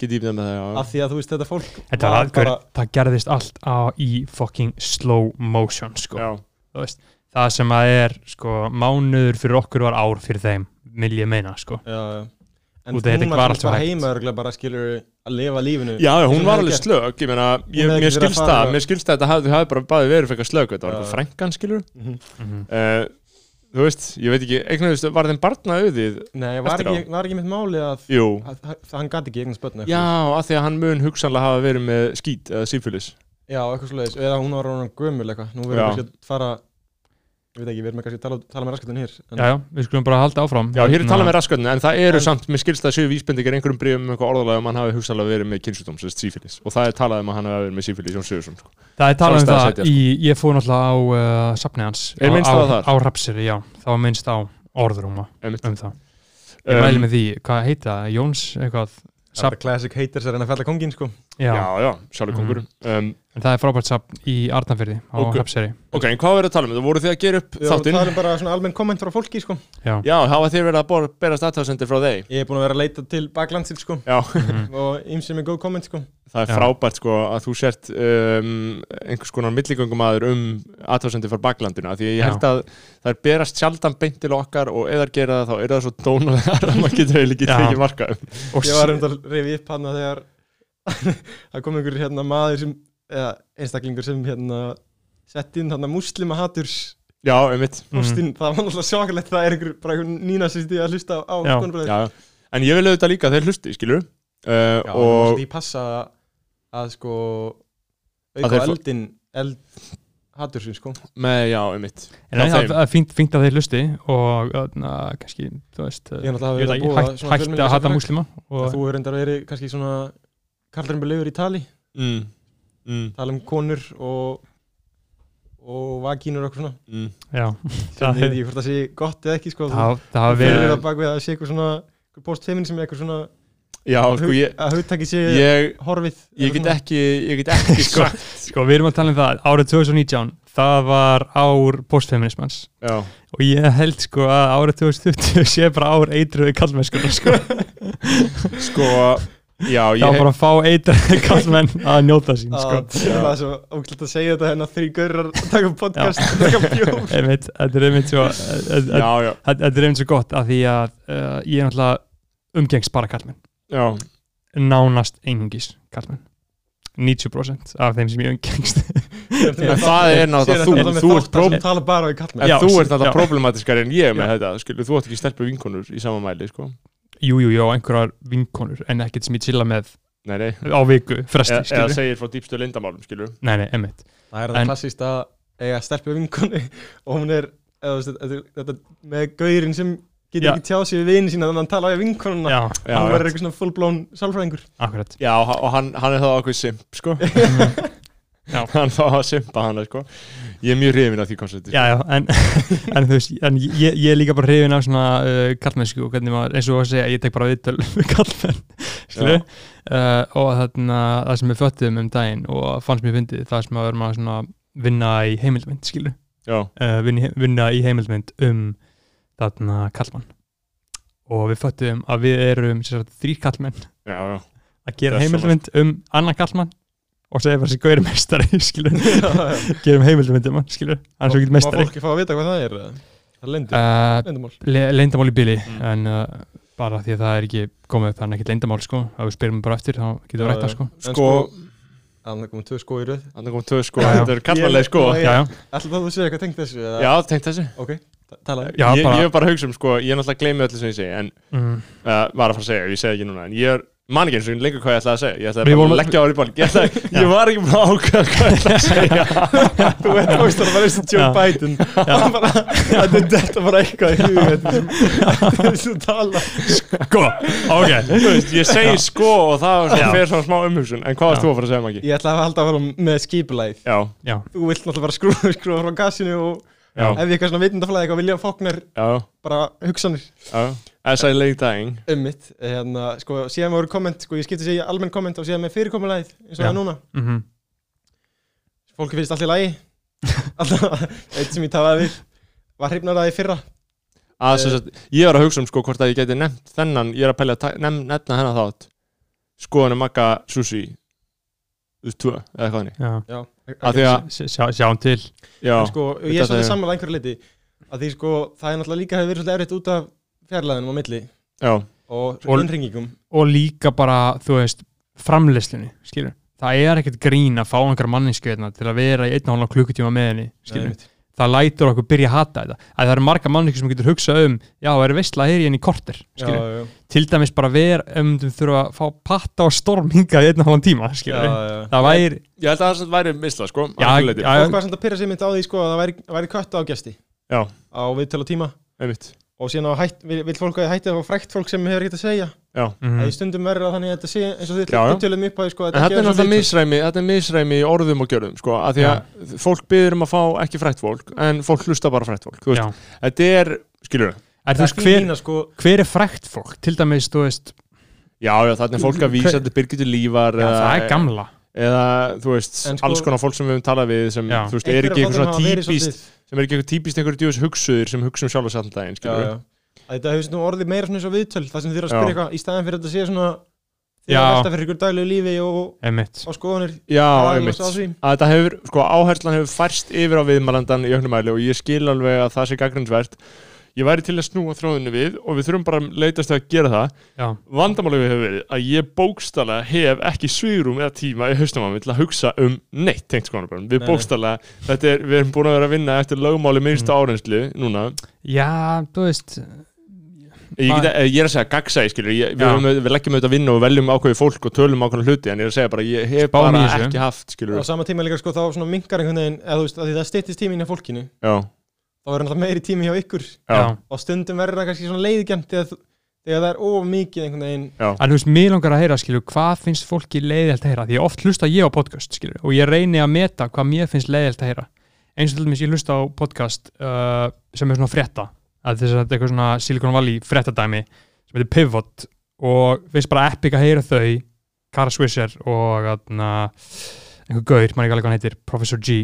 Get íbjöð með það, já af því að þú veist þetta fólk þetta var algjör, það gerðist allt á, í fucking slow motion sko. Já, Þú veist, það sem að er sko, mánuður fyrir okkur var ár fyrir þeim vil ég meina sko. já, já. En Út af þetta hún var var allt svo bara hægt. heima örugglega bara skilur að lifa lífinu já og hún var alveg slög Ég meina, ég, hefði ekki mér verið að skilst fara- það Mér skilst það að þetta hafði, hafði bara bæði verið fyrir slög Þetta var Já, eitthvað já. frængan skilur Mhm. Mhm. uh, Þú veist, ég veit ekki Eignuðist, var þeim barna auðið Nei, var ekki, var ekki mitt máli að, að, að hann gati ekki eignast börn já, af því að hann mun hugsanlega hafa verið með skít eða sífylis já, eitthvað svoleiðis eða hún var hann gömul eitthvað. Nú verðum Já. við kannski að fara ég veit ekki, við erum kannski að tala, tala með raskatun hér en, Já, já, við skulum bara halda áfram. Já, hér er talað með raskatni, en það eru En- samt, mér skilst það séu vísbendingar einhverjum bríðum um eitthvað orðalega um að hann hafi hugsalega verið með kynnsjúdóm, sem sagt sífylis og það er talað um að hann hafi verið með sífylis Jón Sigursson sko. Það er talað um það setja, í, ég fór náttúrulega á uh, safni hans Er á- minnst á á, það á Rapseri, já, það var minnst á orðrúma um það. Ég Um, mæli með því, hvað heita Jóns eitthvað, það er er já, Já, já, sjálfur Mhm. kongur um, en það er frábært safn í Arnafyrði á Ok. Rapseri Ok, en hvað verður að tala um þetta? Voru þið að gera upp að þáttinn? tala um bara svona almenn komment frá fólki sko Já, Já, hafa þið verið að berast aðtáðsendir frá þeir? ég er búin að vera að leita til baklandsins sko Já, Mhm. og ymsið með góð komment sko það er Já. frábært sko að þú sért um, einhvers konar milligöngumæður um aðtáðsendir frá baklandina því ég held að það er berast sjaldan beint til okkar og ef það gera það þá er það svo dónulegar að maður getur að það kom einhver hérna maður sem eða einstaklingur sem hérna sett inn hann muslima haturs. Já, einmitt. Mhm. postinn, það var náttúrulega svakalegt það er einhver bara einhver nýnasist í að hlusta á Já. Já, en ég vil auðvitað líka að þeir hlusti, skilur uh, Já, og og því passa að sko Að auka eldin eld hattursinn sko. Með, já, einmitt. En það er fínt, fínt að þeir hlusti og na, kannski, þú veist Ég er náttúrulega veit að ekki, búa hægt, svona hægt að hata og, Þú er reyndar verið kannski svona kallarinnbelegur í tali mm. Mm. tala um konur og og vagínur og eitthvað svona Mm. Já, sem það ég veit ekki hvort það sé gott eða ekki sko það það hafa verið það bak við að sé eitthvað svona eitthvað postfeminism eða eitthvað svona Já, sko, ég, að hugtaki sé ég, horfið ég get ekki ég get ekki Sko, sko, við erum að tala um það, árið 2019 það var ár postfeminismans Já, og ég held sko að árið 2020 sé bara ár eitruði kallmennskunar sko. sko Já, það ég var bara að fá eitruði kallmenn að njóta sín sko. það er svo ógætt að segja þetta hérna þrý gaurar að taka podcast og taka einmitt, þetta er einmitt svo þetta Já, já, þetta er einmitt svo gott af því að uh, ég er náttúrulega umgengst bara kallmenn já. Nánast einungis kallmenn 90% af þeim sem ég umgengst. En það er náttúrulega þú, þú ert próf próf tala bara við kallmenn En ert ég með Já. þetta þú átt ekki stelpu vinkonur í sama mæli sko. Jú, jú, jú, á einhverjar vinkonur en ekkert sem ég chilla með Nei, nei. á viku fresti, Eða, eða segir frá dýpstu lindamálum, skilur Nei, nei, emmitt Það er En- það klassíst að eiga stelpu vinkonu og hún er eða, þú veist, þetta, þetta, með gaurinn sem getur Já. ekki tjáð sig við vini sína þannig að hann tala við vinkonuna. Já, Já, hann verður eitthvað svona fullblón sálfræðingur. Akkurat. Já, og hann, hann er þá okkur simp, sko. Hann þá að simpa hann, sko. Ég er mjög hrifin af því koncepti já, en, en þú veist en ég, ég er líka bara hrifin af svona uh, kallmennsku og hvernig maður, eins og að segja, ég tek bara viðtöl við kallmenn, uh, og þarna, það sem við föttum um daginn og fannst mér fyndið, það sem að vera svona vinna í heimildmynd, uh, vinna, vinna í heimildmynd um þarna kallmann og við föttum að við erum þrýr kallmenn já, já. að gera heimildmynd um annan kallmann og segja bara þessi gauri mestari skilur, gerum heimildmynd um hann skilur, hann er svo ekki Má mestari fólki fá að vita hvað það er? Það er lendur, uh, lendumál le leyndamál í bili Mm. en uh, bara því að það er ekki komið upp þannig ekkert leyndamál sko, ef við spyrum bara eftir þá getum við Já, rætt það já. sko. En Sko, Þannig komum tvö sko í röð. Hann kom tvö sko. Þetta eru kallmannlega sko. Ég- já, já, Ætla það að þú segja eitthvað tengt þessu? eða? Já, tengt þessu. Ok, ta- talaðu Já, ég, bara- ég er bara að hugsa um sko, ég er náttúrulega að gleymi öllu sem ég segi en mm, uh, var að fara að segja, ég segi ekki núna en ég er, man ekki eins og lengur hvað ég ætlaði að segja. Ég ætlaði bara að leggja á bál ég, ætlaði, ég var ekki að ákveða hvað ég ætlaði að segja. Þú veit fórst að það var eins og Joe. Biden. Bara, Þetta er þetta bara eitthvað í hug Þetta er svo tala. Sko, ok. Þú veist, ég segi sko og það var Já. svona, smá umhugsun. En hvað varst þú að fara að segja Maggi? Ég ætla að halda að fara með já, Þú vilt náttúrulega bara skrúfa, skrúfa frá gasinu og já, ef ég eitthvað svona vitundaflæði eitthvað vilja fóknar já, bara hugsanir. Já. As I lay dying. Um mitt hérna, sko, síðan voru komment, sko, ég skipti segja almenn komment og síðan með fyrirkomulæð eins og það núna. Mhm. Fólki finnst lagi. Alltaf, eitt sem ég tafaði við var hrifnar að því fyrra. Að, sem sagt, Ég var að hugsa um sko hvort að ég geti nefnt þennan ég er að pælja að nefna hennan þátt. Skoðan um Magga Sushi Þú veist, tvö, eða hvað hann já, já, Af því að, S- sjá, sjáum til. Já, sko, ég er svolítið er- sammála einhverju liti að því sko, það er náttúrulega líka hefur verið svolítið erfitt út af fjarlæðinum á milli já, og Og- innringingum. og líka bara, þú veist framleyslunni, skilur það er ekkert grín að fá einhver manninsku hérna til að vera í einn og hálfa klukkutíma með henni skilur, Nei, það lætur okkur byrja að hata þetta. Að það eru marga manninsku sem getur hugsað um já, það er veistla hér í henni korter já, já, til dæmis bara ver um þú þurfa að fá patta og storm hingað í einn og hálfan tíma, já, það væri, ég held að það væri misla sko sko að það væri, væri kött á gesti. Já. á viðtölu tíma. Einmitt og síðan á hætt, vil, vil fólk að hætti að fá frækt fólk sem hefur ekkert að segja. Já, mm, Það er stundum verður að þannig að þetta sé eins og Já, já. þið tölum upp á því sko en þetta er náttúrulega misræmi þetta er misræmi í orðum og gjörðum sko, að því að fólk byður um að fá ekki frætt fólk en fólk hlusta bara á frætt fólk þú já, veist, þetta er, skilur er þú veist hver, sko, hver er frækt fólk? Til dæmis, þú veist, já, já, þarna er fólk að vísa til Birgitur Lífar já, eða, það er gamla. eða, þú veist, sko- alls konar fólk sem við höfum talað við sem, Já. þú veist, er ekki eitthvað svona típist típist sem er ekki eitthvað típist einhverju djús hugsuður sem hugsa um sjálf og. Að Þetta hefur svona orðið meira svona eins og viðtöl það sem þið eru að spyrja eitthvað í staðan fyrir að þetta sé svona Já. að velta fyrir ykkur daglegu lífi og, og skoðanir já, einmitt því. þetta hefur, sko, áherslan hefur færst yfir á viðmælandan í auknum mæli og ég skil alveg að það sé gaggrindsvert ég væri til að snúa þróðinu við og við þurfum bara að leitast við að gera það. Já, vandamálið við hefur verið að ég bókstala hef ekki svírum eða tíma í mig til að hugsa um neitt tengt skoðanabörn við bókstala, þetta er, við erum búin að vera að vinna eftir lögmáli minnstu Mm. árenslu núna, já, þú veist ég, get, ég er að segja gagsæði skilur, ég, við, við leggjum auðvitað vinna og veljum ákveði fólk og tölum ákveðna hluti en ég er að segja bara, ég hef í bara ekki haft skilur, á sama tíma líka sko þá svona mingar einhvern veginn eða þú veist að því það styttist tíminn hjá fólkinu. Já, þá verður náttúrulega meiri tími hjá ykkur. Já, og stundum verður það kannski svona leiðigjönd þegar, þú- þegar það er of mikið einhvern veginn. Já, En þú veist, mér langar að heyra, skilju, hvað finnst fólki leiðilt að heyra? Því oft hlusta ég á podcast, skilju, og ég reyni að meta hvað mér finnst leiðilt að heyra. Eins og til dæmis ég hlusta á podcast uh, sem er svona frétta, að þess að þetta er eitthvað svona Silicon Valley fréttadæmi sem heitir Pivot og finnst bara epic að heyra þau, Kara Swisher og atna, einhver gaur, maður ekki alveg hvað hann heitir, Professor G,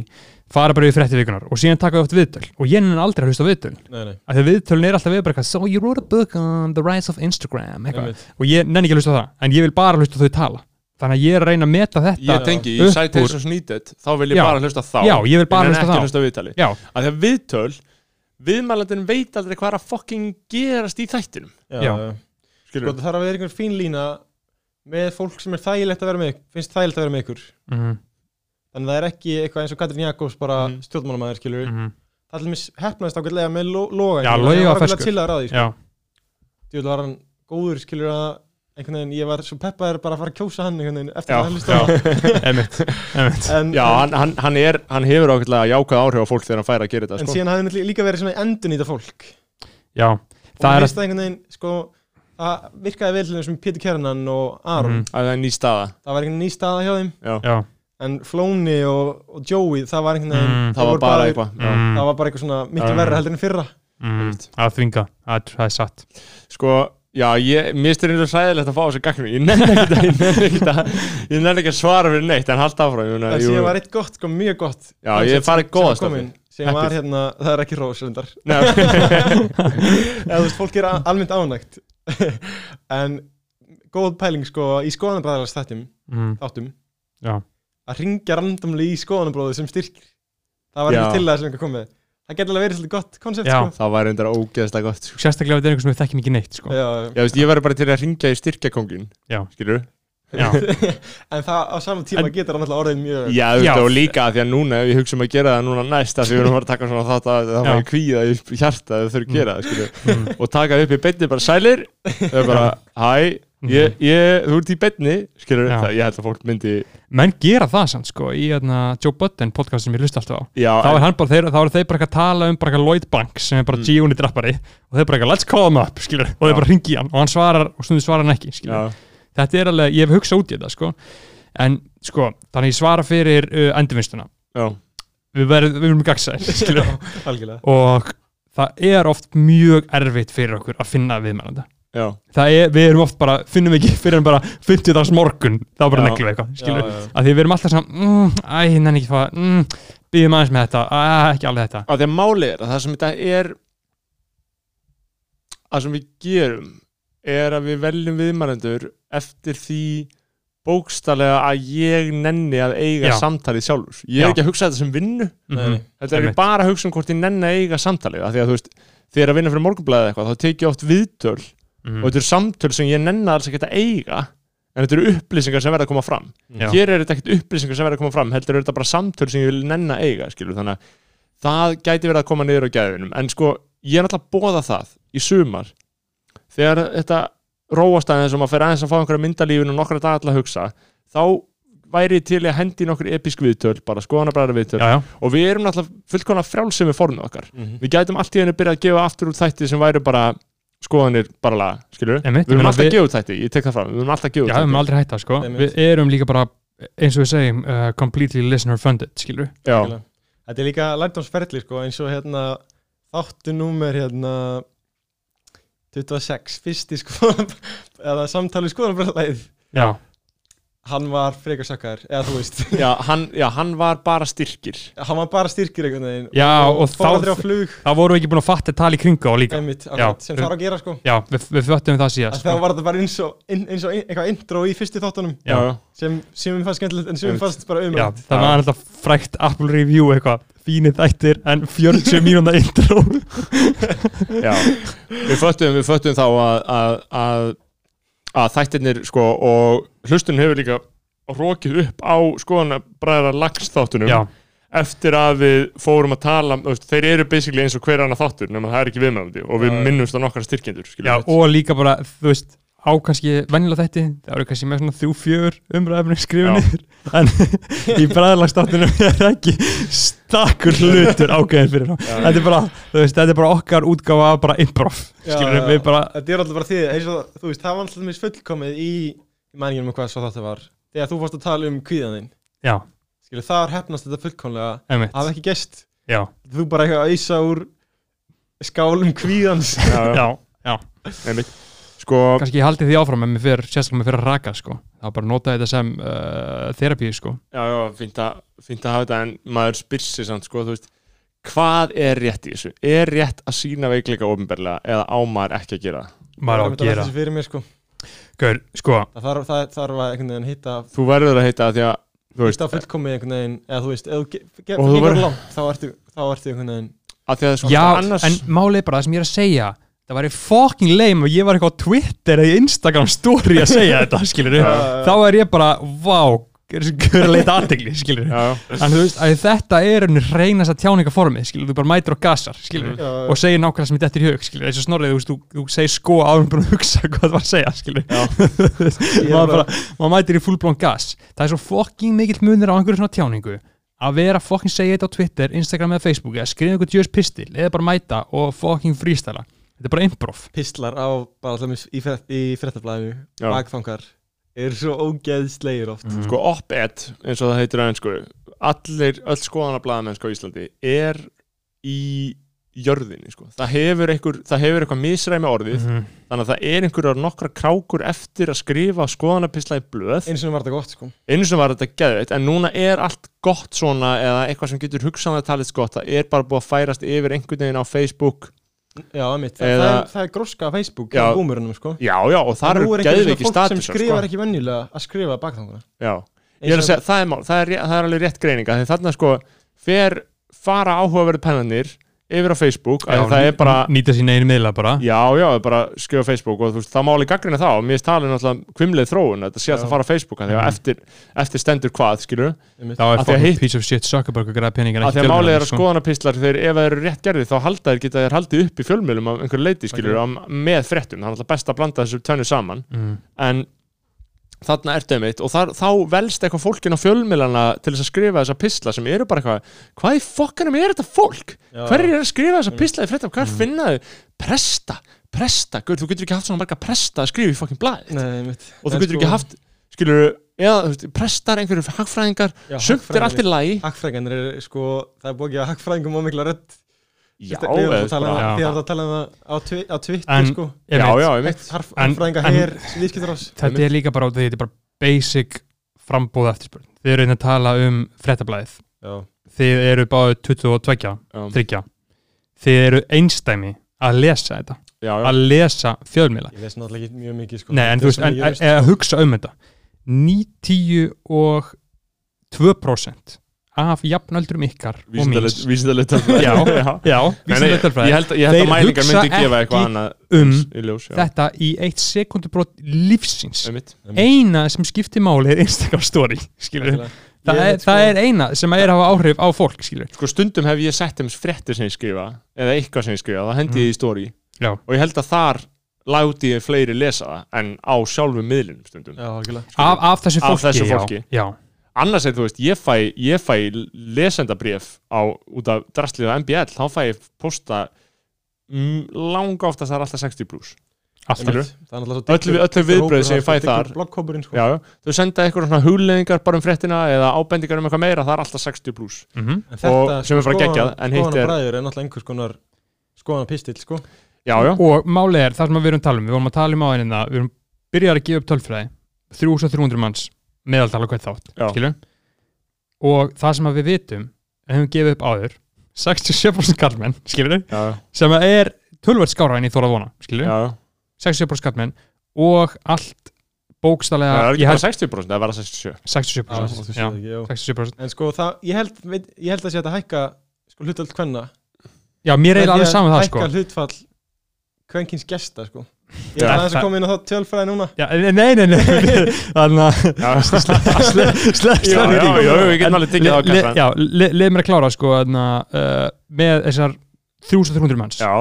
fara bara við frétti vikunar og síðan taka þau oft viðtöl. Og ég nenni aldrei að hlusta viðtöl. Nei, nei, af því að viðtölun er alltaf við bara eitthvað so you wrote a book on the rise of Instagram og ég nenni ekki að hlusta á það en ég vil bara hlusta þau tala. Þannig að ég er að reyna að meta þetta ég tengi, upp í úr- Citations Needed þá vil ég Já. bara hlusta þá. Já, ég vil bara en hlusta á ekki það hlusta viðtali að því að viðtöl viðmælandin veit aldrei hvað er að fucking gerast í þættinum. Sko, það þarf að vera einhver fín lína með fólk sem er þægilegt að vera með finnst þægilegt að vera með ykkur. Mhm, þannig að það er ekki eitthvað eins og Katrin Jakobs bara mm. stjórnmálamæður skilur mhm. það er alveg hefnaðist ákveðlega með lo loga Já, skilurðu. Logi Hann var var alveg ferskur. til að ráði sko. Var hann góður skilur að einhvern veginn, ég var svo peppaður bara að fara að kjósa hann einhvern veginn eftir Já, að hann listaði einmitt, einmitt en, Já, hann, hann, hann, er, hann hefur ákveðlega jákvæð áhrif á fólk þegar hann fær að gera en þetta sko. síðan hafði hann líka verið svona endun í þetta fólk Já, og það er það einhvern veginn sko, það virkaði vel sem Pétur Kjernan og Aron, að það er ný staða það var einhvern veginn ný staða hjá þeim Já, Já, en Flóni og, og Joey, það var einhvern veginn Mm. það var bara eitthvað já. Mm. það var bara eitthvað svona miklu Já. verra heldur en fyrra mm, það er þvinga Það er- það er satt Sko, já, ég, eins og sæðilegt að fá þessu gagnum Ég nenni ekki að, ég nenni ekki að, ég nenni ekki að svara fyrir neitt En halda áfram en jú- síðan var eitt gott, sko, mjög gott Já, ég farið góða komin, sem var hérna, það er ekki rós reyndar. Nei, eða þú veist, fólk er almennt ánægt en góð pæling sko í skoðanabræðarlega að ringja randomli í skoðanabróðu sem styrkir. Það var ekki til það sem einhver komið það getur alveg verið svolítið gott koncept Já. sko. Það var reyndar ógeðslega gott sko. Sérstaklega ef þetta er einhver sem við þekkjum ekki neitt sko. Já, Já, veist, ég verður bara til að ringja í styrkjakongin Já. Skilur Já, en það á saman tíma En- getur hann alltaf orðið mjög Já, Já. og líka að því að núna ef ég hugsa um að gera það núna næst að því við erum að að taka svona þátt að það var kvíða í hjarta að þau þurfum að gera það, mm, og taka upp í beinni bara sælir? Þau bara, hæ, ég, ég, þú ert í beinni skilur, það, ég held að fólk myndi menn gera það samt sko í hérna, Joe Budden podcast sem ég hlusta alltaf á. Já, þá er en, hann bara, þeir, þá eru þeir bara ekki að tala um bara Lloyd Banks sem er bara Mm. G-unit rappari og þeir bara ekki, let's call him up, skilur og þeir Já. bara ringi hann og hann svarar og stundu svarar hann ekki, skilur já, þetta er alveg, ég hef hugsað út í þetta, sko. En, sko, þannig ég svara fyrir uh, endurvinnstuna, já, við verðum gagsæl, skilur og það er oft mjög erfitt fyrir okkur að finna viðmælanda er, við erum oft bara, finnum ekki fyrir en bara 50 dags morgun, þá bara Já. neglum við eitthvað, Já, já. að því við erum alltaf svona, mm, æ, nenni ekki það mm, býðum aðeins með þetta, æ, ekki alveg þetta að því að máli er að það sem þetta er að sem við gerum er að við veljum viðmælendur eftir því bókstallega að ég nenni að eiga Já. samtalið sjálfur ég Já. er ekki að hugsa þetta sem vinnu Mhm. Þetta er ekki bara að hugsa um hvort ég nenni að eiga samtalið af því að þú veist, þegar að vinna fyrir morgunblæðið eitthvað þá tek ég oft viðtöl Mhm. og þetta eru samtöl sem ég nenni alls ekki að eiga en þetta eru upplýsingar sem verða að koma fram Já. hér er þetta ekkert upplýsingar sem verða að koma fram heldur er þetta bara samtöl sem ég vil nenni að eiga skilur, þannig að það gæti verið að koma niður á gæðinum en sko, ég er að bóða það í sumar þegar þetta róast aðeins og maður fer aðeins að fá einhverja myndalífin og nokkra dagar til að hugsa þá væri til að hendi nokkur episk viðtöl, bara skoðanabræðar viðtöl já, já, og við erum náttúrulega fullkona frjálsum við formið okkar Mhm. við gætum allt í henni byrjað að gefa aftur út þætti sem væri bara skoðanir bara laga, skilur við ég erum alltaf við- út þætti, ég tek það fram við erum alltaf já, út við erum aldrei hætta, sko. Við erum líka bara, eins og við segjum uh, completely listener funded, skilur já, Algjörlega. Þetta er líka lærdómsferðli sko, eins og hérna þáttu númer hérna 26, fyrsti sko eða samtali skoðanabræðlæð já, hann var frekar sökkar, eða þú veist. Já, hann, já, hann var bara styrkir. Hann var bara styrkir einhvern veginn. Já, og fór þá- þá vorum við ekki búin að fatta tala í kringu á líka. Einmitt, Já. akkurat, sem þarf að gera sko. Já, við, við föttum það síðast að sko. þá var þetta bara eins og, eins og eitthvað intro í fyrstu þáttunum. Já. sem, sem mér fannst skemmtilegt en sem Einmitt. fannst bara já, umrætt það var alltaf frækt Apple review eitthvað, fínir þættir en 40 mínúnda intro. Já, við föttum við föttum þá að, að, að, að þættirnir sko og hlustun hefur líka rókið upp á skoðanabræðar lagstáttunum já, eftir að við fórum að tala þeir eru basically eins og hver annar þáttur nema það er ekki viðmælandi og við minnumst á nokkra styrkjendur og líka bara, þú veist á kannski venjulega þætti, það eru kannski með svona þrjú fjör Já. niður en í bræðlagstáttunum er ekki stakkur hlutur ágæðin fyrir þá. Þetta er bara, þú veist, þetta er bara okkar útgáfa af bara improv, skilur við bara þetta er alltaf bara því eins og þú veist, það var alltaf mér fullkomið í mæningunum um hvað svo þetta var þegar þú fórst að tala um kvíðaninn já, skilur, þar hefnast þetta fullkomlega hafa ekki gest, já, þú bara eitthvað að auðsa úr skálum kvíðans. Já, já, já, sko, kannski ég haldi því áfram en mér fyrir, sérstaklega mér fyrir að raka sko. þá bara nota þetta sem uh, therapy sko. já, já, fínt að, fínt að hafa þetta en maður spyr sér samt, sko, þú veist hvað er rétt í þessu? Er rétt að sína veikleika ofinberlega eða á maður ekki að gera maður á Það er að gera mér sko Gaur, sko, það þarf, það þarf að einhvern veginn hitta Þú verður að heita því að þú veist, hitta fullkomið einhvern veginn eða þú veist, ef þú gengur langt þá ertu, þá ertu einhvern veginn að því að já, annars en málið er bara það sem ég er að segja það væri fucking lame og ég var eitthvað á Twitter eða í Instagram story að segja þetta, skilur Já, þá er ég bara, vá er að leita aðtegli, skilur já, já. en þú veist, að þetta er henni reynast að tjáningaformið, skilur, þú bara mætir á gasar skilur, Já, og segir nákvæmlega sem þetta er í hug skilur, eins og snorrið, þú veist, þú, þú segir sko áður bara að hugsa hvað það var að segja, skilur maður, bara, maður mætir í fullblón gas. Það er svo fucking mikill munir á einhverju svona tjáningu að vera fucking segja þetta á Twitter, Instagram eða Facebook eða skrifa einhver djöðs pistil eða bara mæta og fucking freestyla þetta er bara improv Pistlar á, bara alltaf í, frétt, í fréttablaðinu Já. Bakfangar Er svo ógeðslegir oft Mhm. sko op-ed, eins og það heitir aðeins sko, allir, öll skoðanablaðamennska á Íslandi er í jörðinni, sko. Það hefur einhver, það hefur eitthvað misræmi orðið, Mhm. þannig að það er einhverjar nokkra krákur eftir að skrifa skoðanapisla í blöð. Eins og var þetta gott sko Einu sem var þetta geðveitt, en núna er allt gott svona, eða eitthvað sem getur hugsanlega talið gott, það er bara búið að færast yfir einhvern veginn á Facebook. Já, mitt, Eða- það, er, það er gróska á Facebook Já. Já búmurinnum sko Já, já, og það En nú eru er einhver svona fólk sem statusar, skrifar sko. ekki venjulega að skrifa bakfanguna Já. Ég er að segja, það er, það er, það er alveg rétt greininga því þarna sko fer fara áhugaverðu pennanir yfir á Facebook Já, að það er bara, nýta sína einu miðla bara. Já, já, bara á Facebook og þú veist, það má alveg gaggrina það og mér er talið náttúrulega kvimleið þróun að þetta sé að það fara á Facebook að því að Mhm. eftir, eftir stendur hvað, skilur þá er hitt- piece of shit Zuckerberg að græða peningar að því að málið er að skoðanapistlar þegar ef það eru rétt gerðið þá halda þeir geta þeir haldið upp í fjölmjölum af einhverju leiti skilur Ok. með fréttum, það er alltaf best að blanda þessu tönnu saman. Mm. en þarna ertu einmitt. Og þar, þá velst eitthvað fólkin á fjölmjölana til þess að skrifa þessa pistla sem eru bara eitthvað hvað í fokkanum er þetta fólk? Hverjir er að skrifa þessa pistla í fréttum? Hvað finna þau? Presta, presta, Guð, þú getur ekki haft svona marga presta að skrifa í fokkin mitt og þú getur ekki haft, skilur veist, prestar, einhverju hagfræðingar. Já, sumt er allt í lagi. Hagfræðingar er sko, það er búið að gefa hagfræðingum ómikla rödd Já, Við erum eða að tala um það- Já. Þið erum að tala um það á, twi á Twitter sko. Já, já, En- Hagfræðinga en- hér, viðskiptarás þetta er líka bara, þetta er bara basic frambúð eftirspurn. Þið eru einnig að tala um fréttablaðið. Já, þið eru báðu 22, Já, 30 þið eru einstæmi að lesa þetta. Já, já. að lesa fjölmiðla. Ég les náttúrulega ekki mjög mikið sko. Nei, en þú veist, en, sko. hugsa um þetta. 90 og 2% af jafnöldrum ykkar Ég tölfræði held að, ég held að mælingar myndi gefa eitthvað annað um í ljós, þetta í eitt sekundubrót lífsins. Einmitt. eina sem skiptir máli er Instagram story skilur Nákvæmlega. það, er, það sko- er eina sem er að hafa áhrif á fólk skilur Sko stundum hef ég sett um fréttir sem ég skrifa eða eitthvað sem ég skrifa, það hendi ég í story. Já. og ég held að þar láti ég fleiri lesa það en á sjálfum miðlunum stundum. Af, af þessu Af fólki, annars er þú veist, ég fæ, ég fæ lesendabréf á, út af drastlið á MBL, þá fæ ég posta mm, langa oftast það er alltaf 60 pluss alltaf Skilurðu? Það er náttúrulega Öll- öll þau viðbrögð sem ég fæ þar. Sko. Já, þau senda eitthvað svona hugleðingar bara um fréttina eða ábendingar um eitthvað meira, það er alltaf 60 pluss mm þetta, Og sem er bara skoðana- geggjað, en hitt er- skoðana bræður er náttúrulega einhvers konar skoðana pistill sko. Já, já, og málið er, það sem við erum að tala um við vorum að tala um á einina, við erum byrjað að gefa upp tölfræði 3300 manns meðaltala hvert þátt, skilur og það sem að við vitum hefum gefið upp áður 67% kallmenn, skilur sem er tölvert skára en ég þóra að vona, skilur já. 67% kallmenn og allt bókstallega, Það er ekki ég bara held 60%, það er bara 67 67% Já, já, já. 67% En sko það, ég held, veit, ég held að sé að hækka sko hlutvall kvenna. Já, mér er alveg saman það sko. Hækka hlutfall kvenkins gesta sko Ég er aðeins að koma inn á það tölfræði núna. Já, nei, nei, nei Þannig að Já, Slepp, já, já, já, við getum alveg það á kassan. Já, le- leið mér að klára sko þarna, uh, með þessar 3300 manns. Já,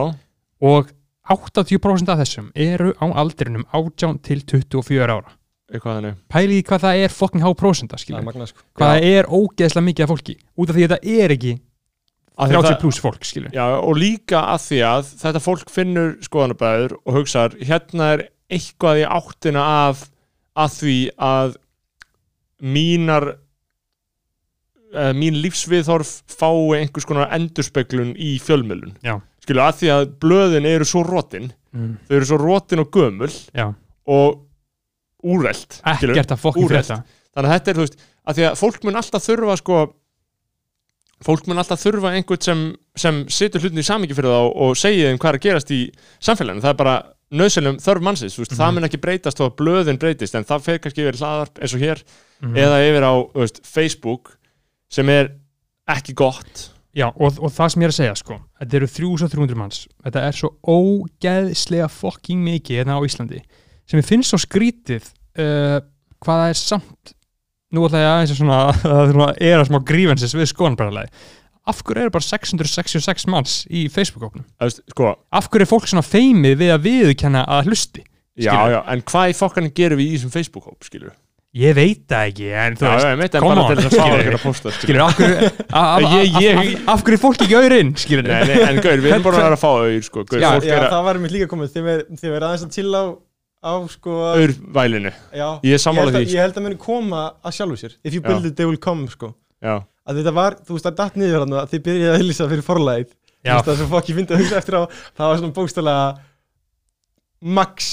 og 80% af þessum eru á aldrinum 18 til 24 ára. Í hvað það er fucking há magna sko. Hvað það er ógeðslega mikið af fólki. Út af því að þetta er ekki 30 það- pluss fólk skilur Já, og líka að því að þetta fólk finnur skoðanabæður og hugsar hérna er eitthvað í áttina af að því að mínar uh, mín lífsviðhorf fái einhvers konar endurspeglun í fjölmjölun Já. skilu að því að blöðin eru svo rótin mm. þau eru svo rótin og gömul Já, og skilurðu. ekkert að fucking Úrelt. frétta þannig að þetta er þú veist að því að fólk mun alltaf þurfa sko fólk mun alltaf þurfa einhvern sem, sem situr hlutin í samingi fyrir þá og segja þeim hvað er að gerast í samfélaginu það er bara nöðsynlegum þörf mannsins veist, það Mhm. mun ekki breytast þó að blöðin breytist en það fer kannski yfir hlaðarp eins og hér Mhm. eða yfir á veist, Facebook sem er ekki gott Já, og, og það sem ég er að segja, sko Þetta eru 3300 manns Þetta er svo ógeðslega fucking mikið hérna á Íslandi sem ég finnst svo skrítið uh, hvað það er samt nú ætla ég aðeins að svona svona er að smá grífensis við skoðanbræðalagi af hverju eru bara 666 manns í Facebook-óknum? Sko, Af hverju er fólk svona feimið við að viðurkenna að hlusti? já, já, en hvað í fokkanum gerum við í þessum Facebook-hóp, skilur við? Ég veit það ekki, en þú Já, veist já, ég veit en come bara on, til þess að fá skilurðu. okkur að posta, skilur af hverju af- af- Ég- ég- af- af hverju er fólk ekki auðurinn, skilur Nei, nei, en gaur, við erum bara að fá auður, sko, gaur, Já, fólk já er að það var mér líka komið Þið verð- þið verð aðeins að chilla á, á sko auður vælinu, Já, Ég er að- því. Ég held að muni koma að sjálfu sér If you build it, they will come sko. Já, að þetta var, þú veist, það datt niður hann að þið byrjaði að auðlýsa fyrir forlæð þú Já. veist, það sem fokk ég fyndi að hugsa eftir á það var svona bókstælega max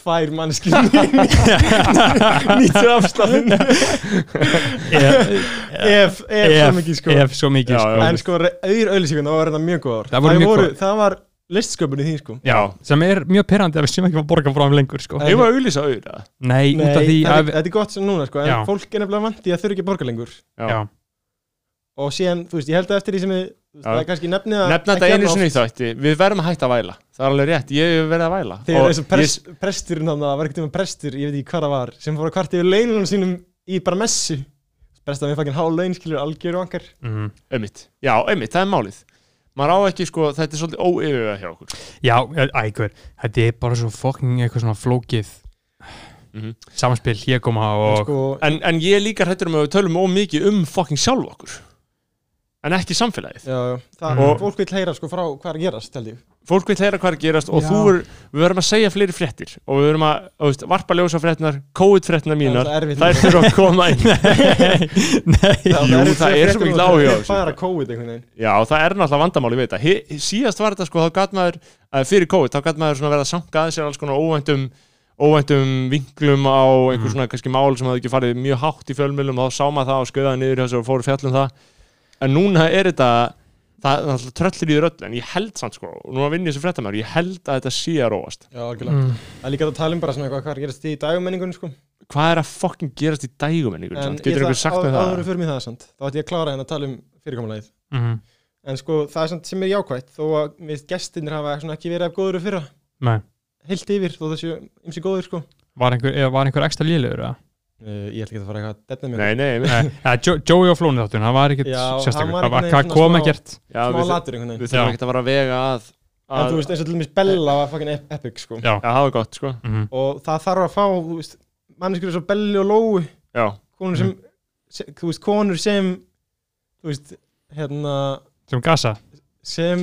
tvær mannskir nýttu afstafn ef, ef, svo mikið sko. ef svo mikið, sko. en sko, auður auðlýsingun, það var þetta mjög góður Það voru mjög góðar. Það var listsköpun í því sko Já, sem er mjög perrandi að við sem ekki að borga frá þeim lengur sko. Nei. ég var að auðlýsa auður, eða? Nei, út af því þetta, að er, þetta er gott sem núna sko, en Já. fólk er nefnilega vandi að þurfa ekki að borga lengur Já. Já, og síðan, þú veist, ég held að eftir því sem við þú veist, Já. það er kannski nefnið að Nefna þetta einu sinni í þætti, við verðum að hætta að væla Það er alveg rétt, ég hef verið að væla þegar Og eins og prest, presturinn hann, það var ekkert um prestur, ég veit ekki hvað það var sem fór að kvart yfir laununum sínum í bara messu prestaði með fakkin hálf laun, skilur, algjör og angar mm. Einmitt, já, einmitt, það er málið Maður á ekki, sko, þetta er svolítið óyfirvega hjá okkur Já, ægur, þetta er bara svo fucking eitthvað svona flókið Mhm. samspil hér koma en, og sko, En, en ég líka hrættur um að við tölum ómikið um fucking sjálf okkur En ekki samfélagið. Já, já, það, Og- fólk vil heyra sko frá hvað er að gerast, held ég. Fólk vil heyra hvað er að gerast og Já. þú er, við verðum að segja fleiri fréttir og við verðum að, þú veist, varpa ljósa fréttinar COVID-fréttinar mínar, Það er þurfa að koma inn. Nei, Jú, það er svo mikill áhugi á þessu. bara COVID einhvern veginn. Já, það er náttúrulega vandamál, ég veit að síðast var þetta sko, þá gæt maður að fyrir COVID, þá gæt maður svona verið að sanka að sér alls konar óvæntum óvæntum vinklum á einhver Mhm. svona kannski mál sem hafði ekki farið mjög hátt í fjölmjölum og þá sá maður það og skauðaði niður og fóru fjallum það en núna er þetta það er alltaf tröllir í þér öll en ég held samt sko, og núna vinn ég sem fréttamæður ég held að þetta sé að róast. Já, algjörlega. Mm. það er líka að tala um bara svona eitthvað hvað er að gerast í dagmenningunni sko? Hvað er að fokkin gerast í dægumenningun en getur einhver sagt með áður það við fyrir mig það samt þá ætti ég að klára henn að tala um fyrirkomulagið. Mm. en sko það er samt sem er jákvætt þó að við gestinir hafa svona ekki verið af góður fyrir fyrra. Nei, heilt yfir þó þessu ymsi góður sko. Var einhver, eða var einhver ekstra lílegur eða? Uh, ég ætla ekki að fara eitthvað að detna mér nei, nei, nei. Nei, ja, Jo- Joey og Flóni þáttun, það var ekkert Já, hann var hvað veginn kom ekkert. Já, smá við, latur einhvern við veginn þurfum ekki að fara að vega að, en þú veist eins og til dæmis Bella var fucking ep- epic sko. Já, Já, það var gott sko. Mm. og það þarf að fá þú veist manneskur eins og Belli og Lóu. Já, konur sem, sem þú veist konur sem þú veist hérna sem gasa. sem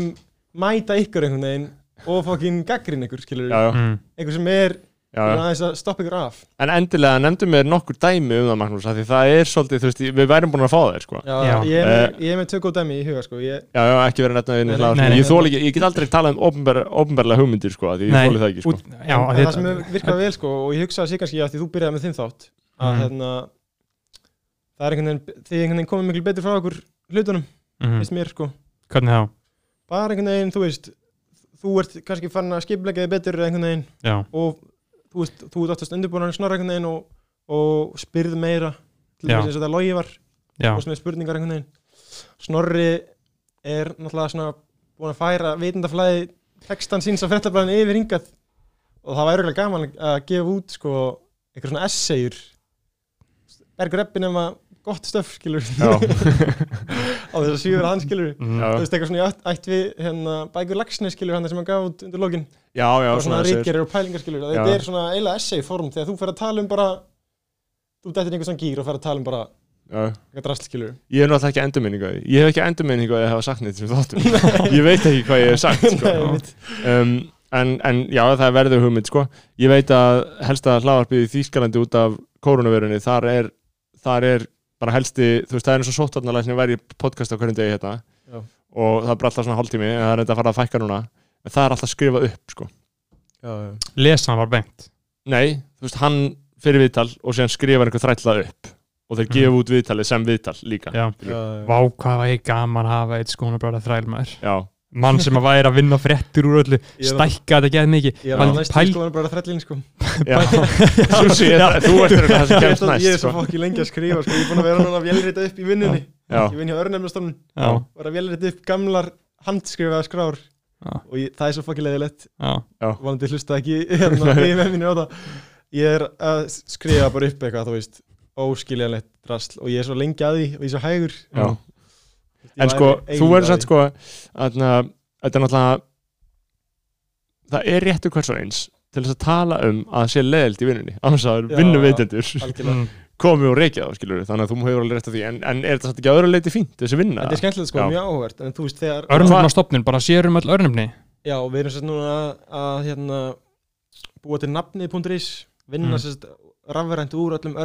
mæta ykkur einhvern veginn og fucking gaggrin ykkur skilur já, já, mm. einhver sem er stoppa ykkur af En endilega nefndum mér nokkur dæmi um það Magnús af Því það er svolítið, þú veist, við værum búin að fá þér sko já, Já. Ég, er Eh. með, ég er með tökku dæmi í huga sko ég, Já, já, ekki verið nei, sko. Ég ekki, ég get aldrei talað um opinberlega hugmyndir sko af Því ég þóli það ekki sko út, já, það sem þetta- hefur virkað vel sko og ég hugsaði sér kannski að því þú byrjaði með þinn þátt að Mhm. hérna það er einhvern veginn þið einhvern veginn komið miklu betur frá okkur hlutunum Mhm. finnst mér sko Hvernig þá? bara einhvern veginn þú veist þú ert kannski farin að skipleika þig betur einhvern veginn Já, og þú veist þú ert oftast undirbúin að snorra einhvern veginn og, og spyrð meira til þess og það logi var og svona spurningar einhvern veginn. Snorri er náttúrulega svona búin að færa vitundaflæði textan síns á frettablaðinu yfir hingað. Og það var örgulega gaman að gefa út sko eitthvað svona essayur. Bergur Eppin nema gott stöf skilur Já, á þess að sjöfur hann skilur mm. Já. þú veist eitthvað svona í ætt, ætt við hérna, bækur Lagsnes skilur hann sem hann gaf út undir lokin já, já og svona ríkjarir og pælingar skilur Já. þetta er svona eiginlega essay form þegar þú fer að tala um bara þú dættir einhver svona gýr og fer að tala um bara já. eitthvað drast skilur Ég hef náttúrulega ekki endurminningu á því Ég hef ekki endurminningu að ég hafa sagt neitt sem þáttum Ég veit ekki hvað ég hef sagt sko. Nei, um, en, en já, það er verður hugmynd sko. Ég veit að helsta hlaðvarpið í Þýskalandi út af koronavirunni þar er, þar er bara helsti, þú veist, það er eins og sóttvarnalæg sem væri podcast á hverjum degi hérna. Já. og það er bara alltaf svona hálftími en það er þetta að fara að fækka núna. En það er alltaf skrifað upp sko. já, já. Lesa hann var beint. Nei, þú veist, hann fyrir viðtal og síðan skrifar einhver þrætlað upp. Og þeir gefa út viðtalið sem viðtal líka Já, Já, já. vá hvað var ég gaman að hafa eitt skónabráða þrælmaður. Já, Mann sem að væri að vinna fréttur úr öllu Stækka þetta geð mikið. Ég er að næstu pæl- sko. En bara þrællin sko það, þú ert það sem kemst næst Ég er svo sko. fokki lengi að skrifa sko. Ég er búin að vera núna að vélrita upp í vinnunni. Ég vinn hjá örnefnastofnun. Já, og er að velja þetta upp gamlar handskrifaða skrár. Já. og ég, það er svo fokkið leðilegt vonandi hlusta ekki hérna í með minni á það. Ég er að skrifa bara upp eitthvað þú veist, óskiljanlegt drasl. Og ég er svo lengi að því og ég er svo hægur En sko, þú verður að því. sko Þetta er náttúrulega Það er réttu hvers og eins til þess að tala um að það sé leðild í vinnunni annars að Já, vinnu já. veitendur Algjörlega. Mm. komi og reykja þá skilur þannig að þú hefur alveg rétt á því en, en er þetta ekki að öðru leiti fínt þessi vinna? Þetta er skemmtilegt sko, Já. mjög áhugavert en þú veist þegar Örnefnastofnun, bara sérum öll örnefni Já, við erum sérst núna að, að hérna, búa til nafnið.is vinna Mm. sérst rafrænt úr öllum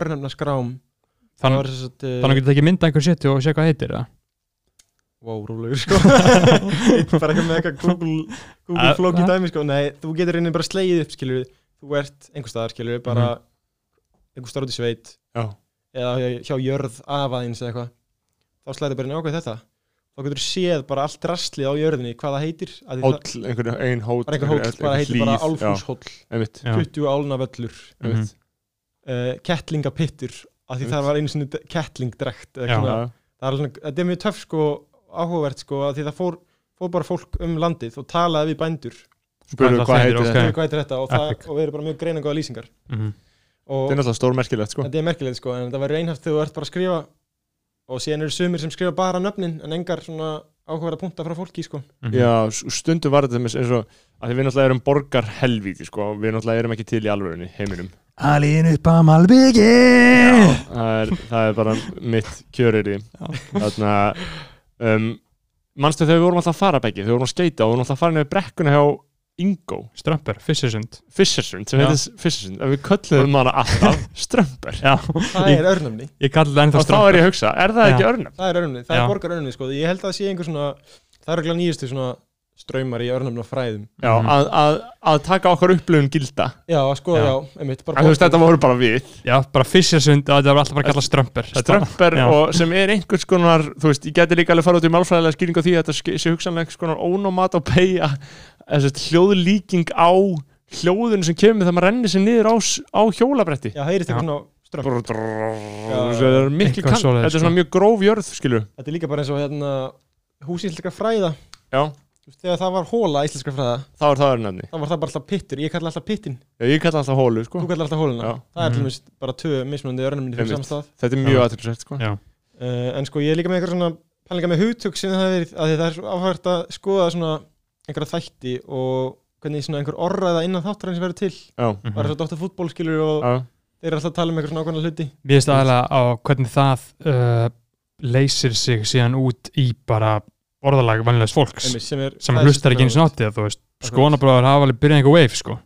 Það uh, Þannig að getur ekki mynda einhver setu og sé hvað heitir það Wow, rólegur sko. Bara eitthvað með eitthvað Google, Google Uh, flóki uh. dæmi sko. Nei, þú getur reyni bara slegið upp skilur Þú ert einhver staðar skilur bara einhver staðar út í sveit Já. eða hjá, hjá jörð afaðins eða eitthvað. Þá slæðir bara inn ákveð þetta. Þá getur þú séð bara allt rastlið á jörðinni hvað það heitir af það, Hóll, einhvern ein hóll bara einhver hóll, bara heitir bara Já. 20 álna völlur einmitt. Uh, kettlingapittur af því það var einu kettlingdrekt svona. Já, það er er mjög töff sko áhugavert sko af því það fór, fór bara fólk um landið og talaði við bændur. Spurðu Hvað hvað heitir, þetta. Hvað heitir þetta og, og við erum bara mjög greina góða lýsingar. Mhm. og þetta er náttúrulega stórmerkilegt sko. Þetta er merkilegt sko en það verður einhæft þegar þú ert bara að skrifa og síðan eru sumir sem skrifa bara nöfnin en engar svona áhugaverða punta frá fólki sko. Mhm. Já, s- stundum var þetta eins og að við náttúrulega erum borgar helvíti sko við náttúrulega erum ekki til í alvörunni heiminum. Alin upp að Malbyggi! Það er, það er bara mitt kjöriri þarna um, manstu þegar við vorum alltaf að fara beggi? Þegar við vorum að skeita og við vorum alltaf að fara nefnir brekkuna hjá Ingo. Strömper, Fissersund Fissersund sem heitir Fissersund en við kölluðum hana alltaf Strömper. Það er örnumni, ég kalli það ennþá og þá er Strömper ég að hugsa, er það Já. ekki örnum? það er örnumni, það Já. er borgar örnumni sko. Ég held að það sé einhver svona það er ekki nýjustu svona ströymar í örnumna fræðum Já, Mhm. að, að, að taka okkar upplifun gilda. Já, sko, Já. já, einmitt bara en þú veist, þetta voru bara við. Já, bara og þetta var alltaf bara að kalla Strömper Strömper og sem er einhvers konar þú veist, ég geti líka alveg fara út í málfræðilega skýring á því að þetta sé hugsanlega einhvers konar ónomatopæja hljóðlíking á hljóðinu sem kemur þegar maður rennir sér niður á, á hjólabretti. Já, heyrist eitthvað svona Brr, það er kann þetta er svona sko. mjög gróf jörð skilur þetta er líka bara eins og hérna húsísleika fræða já, Þú veist, þegar það var hóla íslenska fræða þá er það örnafni þá var það bara alltaf pittur, ég kalla alltaf pittin. Já, ég kalla alltaf hólu sko. Þú kallar alltaf hóluna, Já. það er til Mhm. dæmis bara tvö mismunandi örnumni fyrir Einmitt. samstað þetta er mjög aðtilsvægt sko. Já, uh, en sko ég er líka með eitthvað svona pælinga með hugtök sem það hefur verið að því það er svo áhægt að skoða svona einhverja þætti og hvernig svona einhver orraða innan þáttarinn sem verður til. Já, Mhm. bara svo Dr. Fútból skilur og já, þeir eru alltaf að tala um eitthvað svona ákveðna hluti. Mér finnst aðalega á hvernig það uh, leysir sig síðan út í bara orðalag vanlegs fólks einmitt, sem, er, sem hlustar ekki eins og náttið þú veist, skonabróðar hafa alveg byrjað einhver wave sko.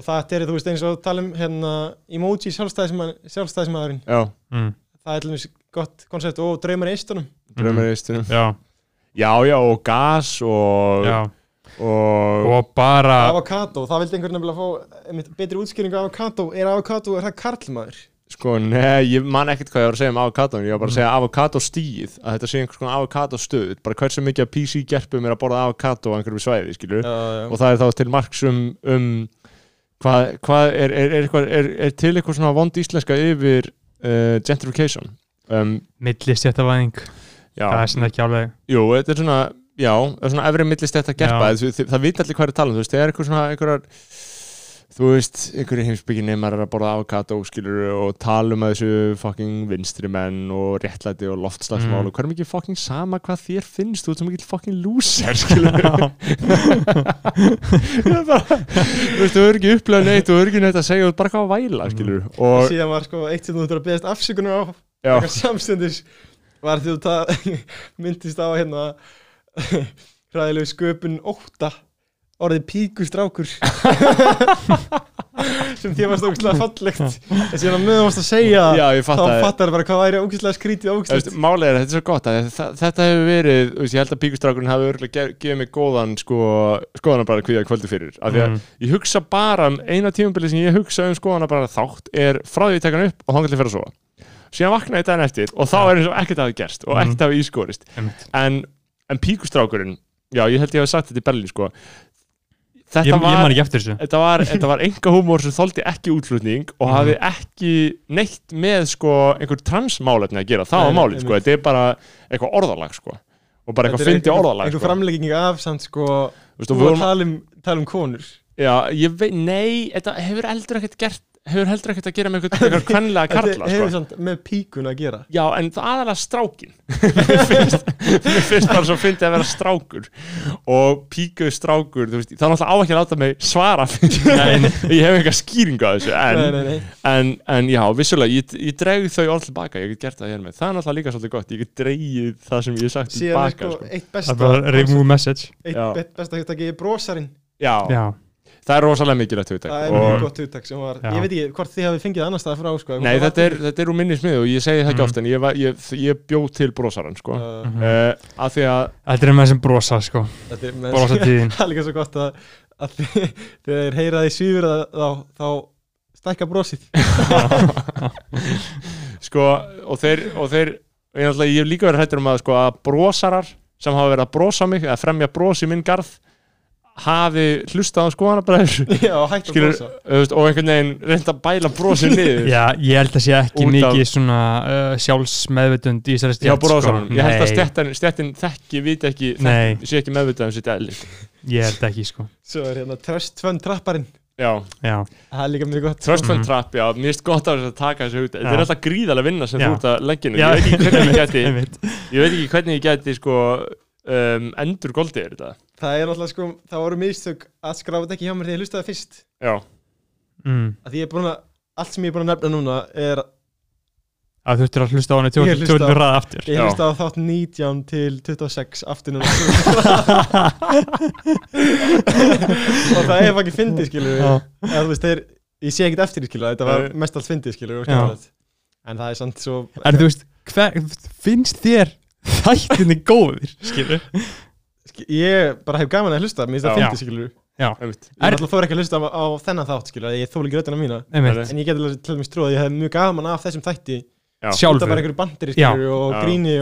Og það er þú veist eins og tala um hérna, emoji sjálfstæðismæðurinn mm. það er til dæmis gott koncept og draumar í eistunum. Draumar í eistunum. Já, já, já, og gas og já, og, og bara avokado, það vildi einhver nefnilega fá einmitt, betri útskýringu af avokado er avokado, er það karlmaður Sko, nei, ég man ekkert hvað ég var að segja um avokadón Ég var bara að segja avokadostíð Að þetta sé einhvers konar avokadostöð. Bara hversu mikið af PC-gerpum er að borða avokado á einhverjum svæði, skilur já, já. Og það er þá til marks um, um Hvað hva er, er, er, er, er til eitthvað svona vond íslenska yfir uh, gentrification? Um, millistjættavæðing það er sem ekki alveg jú, þetta er svona Já, það er svona efri millist þetta gerpa. Það, það, veit allir hvað er að tala um, þú veist, það er eitthvað svona einhverjar þú veist, einhverju heimsbyggi neymar er að borða avokado, skilur og tala um þessu fucking vinstri menn og réttlæti og loftslagsmál Mm. og hvað er mikið fucking sama hvað þér finnst þú ert svo mikið fucking loser, skilur Það er bara, þú veist, þú er ekki upplegað neitt þú er ekki neitt að segja, þú ert bara hvað að væla, skilur og, síðan var sko eitt sem þú þurftur að beðast afsökunar á já, eitthvað samstundis var því þú myndist á hérna hræðilegu sköpun óta orðið píkustrákur sem því varst ógustlega fallegt. En síðan að mögum varst að segja já, ég þá fatt að fattar bara hvað væri ógustlega skrítið ógustlegt Málið er að þetta er svo gott að þetta, hefur verið, veist, ég held að píkustrákurinn hafi örgulega ge- gefið mig góðan sko, skoðanabara kvíða kvöldi fyrir. Af því að Mm. ég hugsa bara um eina tímabili sem ég hugsa um skoðanabara þátt er frá því ég tek hann upp og þannig til fyrir að sofa. Síðan vakna ég daginn eftir og þá er eins og ekkert hafi gerst og Mhm. ekkert hafi ískorist. En, en píkustrákurinn já, ég held ég hafi sagt þetta í Berlín sko þetta ég, ég man var þessu. þetta var, þetta var enga húmór sem þóldi ekki útflutning og Mhm. hafði ekki neitt með sko einhver transmálefni að gera, það var málið sko, þetta er bara eitthvað orðalag sko. Og bara eitthvað fyndi orðalag Einhver sko. framlegging af samt sko Þú veist, og Þú við að vorum, tala um, tala um konur. Já, ég veit, nei þetta hefur heldur ekkert gert hefur heldur ekkert að gera með eitthvað, eitthvað kvenlega karla Þetta hefur sko. samt með píkun að gera. Já, en það aðalega strákin mér finnst, bara svo fyndi að vera strákur. Og píkuð strákur, þú veist, það er náttúrulega á ekki að láta mig svara Nei, nei. ég hef eitthvað skýringu á þessu en, Nei, nei, nei. En, en já, vissulega, ég, ég dreg þau orð tilbaka, ég get gert það hér með. Það er náttúrulega líka svolítið gott, ég get dreigið það sem ég hef sagt Síðan tilbaka sko sko. eitt það besta er bara remove message. Eitt Já. bet- besta hugtaki er brosarin já, já, það er rosalega mikilvægt hugtak Það er mjög gott hugtak sem var Já. Ég veit ekki hvort þið hafið fengið annar stað frá sko, Nei, þetta er, þetta er úr minni smið og ég segi það ekki Mhm. oft en ég, var- ég, ég bjóð til brosaran sko. uh, Mhm. af því að þetta er með þessum brosa sko er brosa tíðin Það er líka svo gott að, að þið- þegar þeir heyra því svífur þá, þá stækka brosið sko, og þeir, og þeir ég, hef líka verið hættur um að, sko, að brosarar sem hafa verið að brosa mig eða fremja bros í minn garð hafi hlustað á skoðanabræður. Já, og einhvern veginn reynda að bæla brosið niður. Já, ég held að sé ekki Út af- mikið svona uh, sjálfsmeðvutund í þessari stjætt brosaranum, sko. ég held að stjættin, stjættin þekki, viti ekki þekki, sé ekki meðvitað um sitt eðli. Ég held ekki sko. Svo er hérna Trust Fund trapparinn. Já, já, Það er líka mjög gott. Trust fund Mhm. trap, já, mér finnst gott af þess að taka þessu út, þetta Já. er alltaf gríðalega vinna sem Já. þú ert að leggja. Já. ég veit ekki hvernig ég geti ég veit ekki hvernig ég geti sko um, endur goldið er þetta Það er náttúrulega sko, það voru mistök að skráfa þetta ekki hjá mér þegar ég hlustaði fyrst já, mm. að því ég er búin að, allt sem ég er búin að nefna núna er, að þú þurftir að hlusta á Ég hlusta á- tjóðinu ræða aftur ég Já. hlustaði á þátt 19 til 26 aftur núna og það er ekki fyndið skilur Já. eða þú veist, þeir, ég sé ekkert eftir því skilur þetta var mest allt fyndið skemmtilegt. en það er samt svo en þú veist, hver, finnst þér þættinni góðir skilur Sk- ég bara hef gaman að hlusta, mér finnst það Já. fyndið skilur ég er alltaf þóra ekki að hlusta á, á þennan þátt skilur ég þóla ekki röddina mína. Einmitt, en ég get alveg til dæmis trúið að ég hef mjög gaman af þessum þætti. Sjálfur.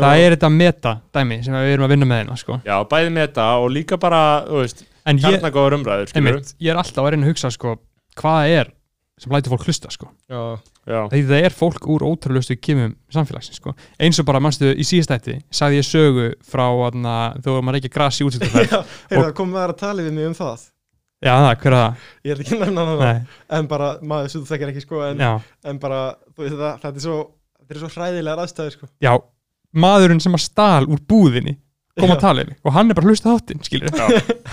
það er þetta meta dæmi sem við erum að vinna með hérna sko. já, bæði með þetta og líka bara ég, kjarnagóður umræður ég er alltaf að reyna að hugsa sko, hvað er sem lætur fólk hlusta sko. Já. já, það er fólk úr ótrúlustu kemum samfélagsins sko. eins og bara, mannstu, í síðastætti sagði ég sögu frá þú erum að reykja gras í útsýttuferð Já, heyrðu, það maður að tala við mig um það. Já, það, hver er það? Ég er ekki að nefna hana Nei, En bara, maður sem þú þekkir ekki sko En, en bara, þú veist það, þetta er svo Þetta er svo hræðilegar aðstæður sko. Já, maðurinn sem að stál úr búðinni kom að tala yfir og hann er bara að hlusta þáttinn skilur já.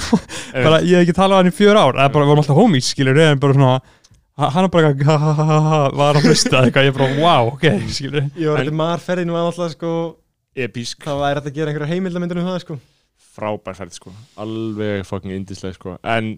bara, ég hef ekki talað á hann í fjör ár það er bara, við vorum alltaf homies, skilur en bara svona, hann bara eitthvað, ha, ha, ha, ha, var að hlusta eitthvað, ég bara, wow, ok, skilur Ég var En- þetta marferðinu var alltaf sko epísk, Það væri að gera einhverja heimildamindur um það sko. Frábær ferð sko. Alveg fucking indisleg sko. En,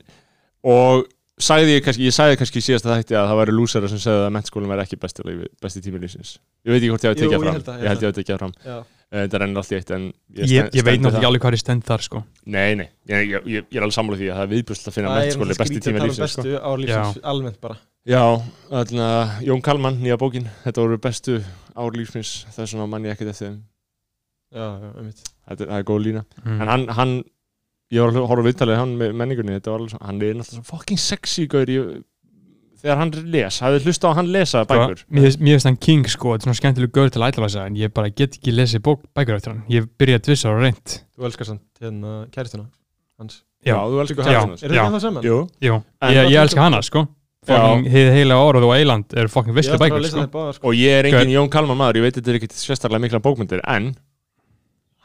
og sagði ég kannski ég sagði kannski í síðasta þætti að það væri lúsara sem segði að mennskólinn væri ekki besti, besti tími lífsins. Ég veit ekki hvort ég hafi tekið ég fram. ég held ég hafi tekið fram. Já, þetta rennir allt í eitt en ég, ég, stend- veit náttúrulega alveg hvað er stend þar, sko. Nei, nei, ég, ég, ég, ég er alveg sammála því að það er viðbjörnslega að finna er mennskóli náttúrulega besti tala um lífsins sko. lífsins Almennt bara. Já, þarna, Jón Kalman, nýja bókin. Þetta voru bestu ár lífsins það er svona manni ekkert eftir Já, já, einmitt. Þetta er, það er góð lína. Mm. en hann, hann ég var að horfa viðtalið hann með menningunni þetta var alveg svona, hann er náttúrulega svo fucking sexy gaur í, þegar hann les, hafið hlusta á hann lesa bækur? Sko, mér finnst- mér finnst hann king, sko, þetta er svona skemmtileg gaur til að ætlalæsa en ég bara get ekki lesið bók, bækur eftir hann. Ég byrjaði að tvissa og reynd Þú elskar samt hérna kæristuna hans. Já, Já. þú elskar Já. kærastuna Er þetta ennþá saman? jú, Jú, En ég, það ég elska hana, sko. Já. fucking hið heila orð og eiland er ætla bara bækur, að lesa sko. sko. Og ég er engin Jón Kalman maður, ég veit þetta er ekkit sérstaklega mikla bókmyndir, en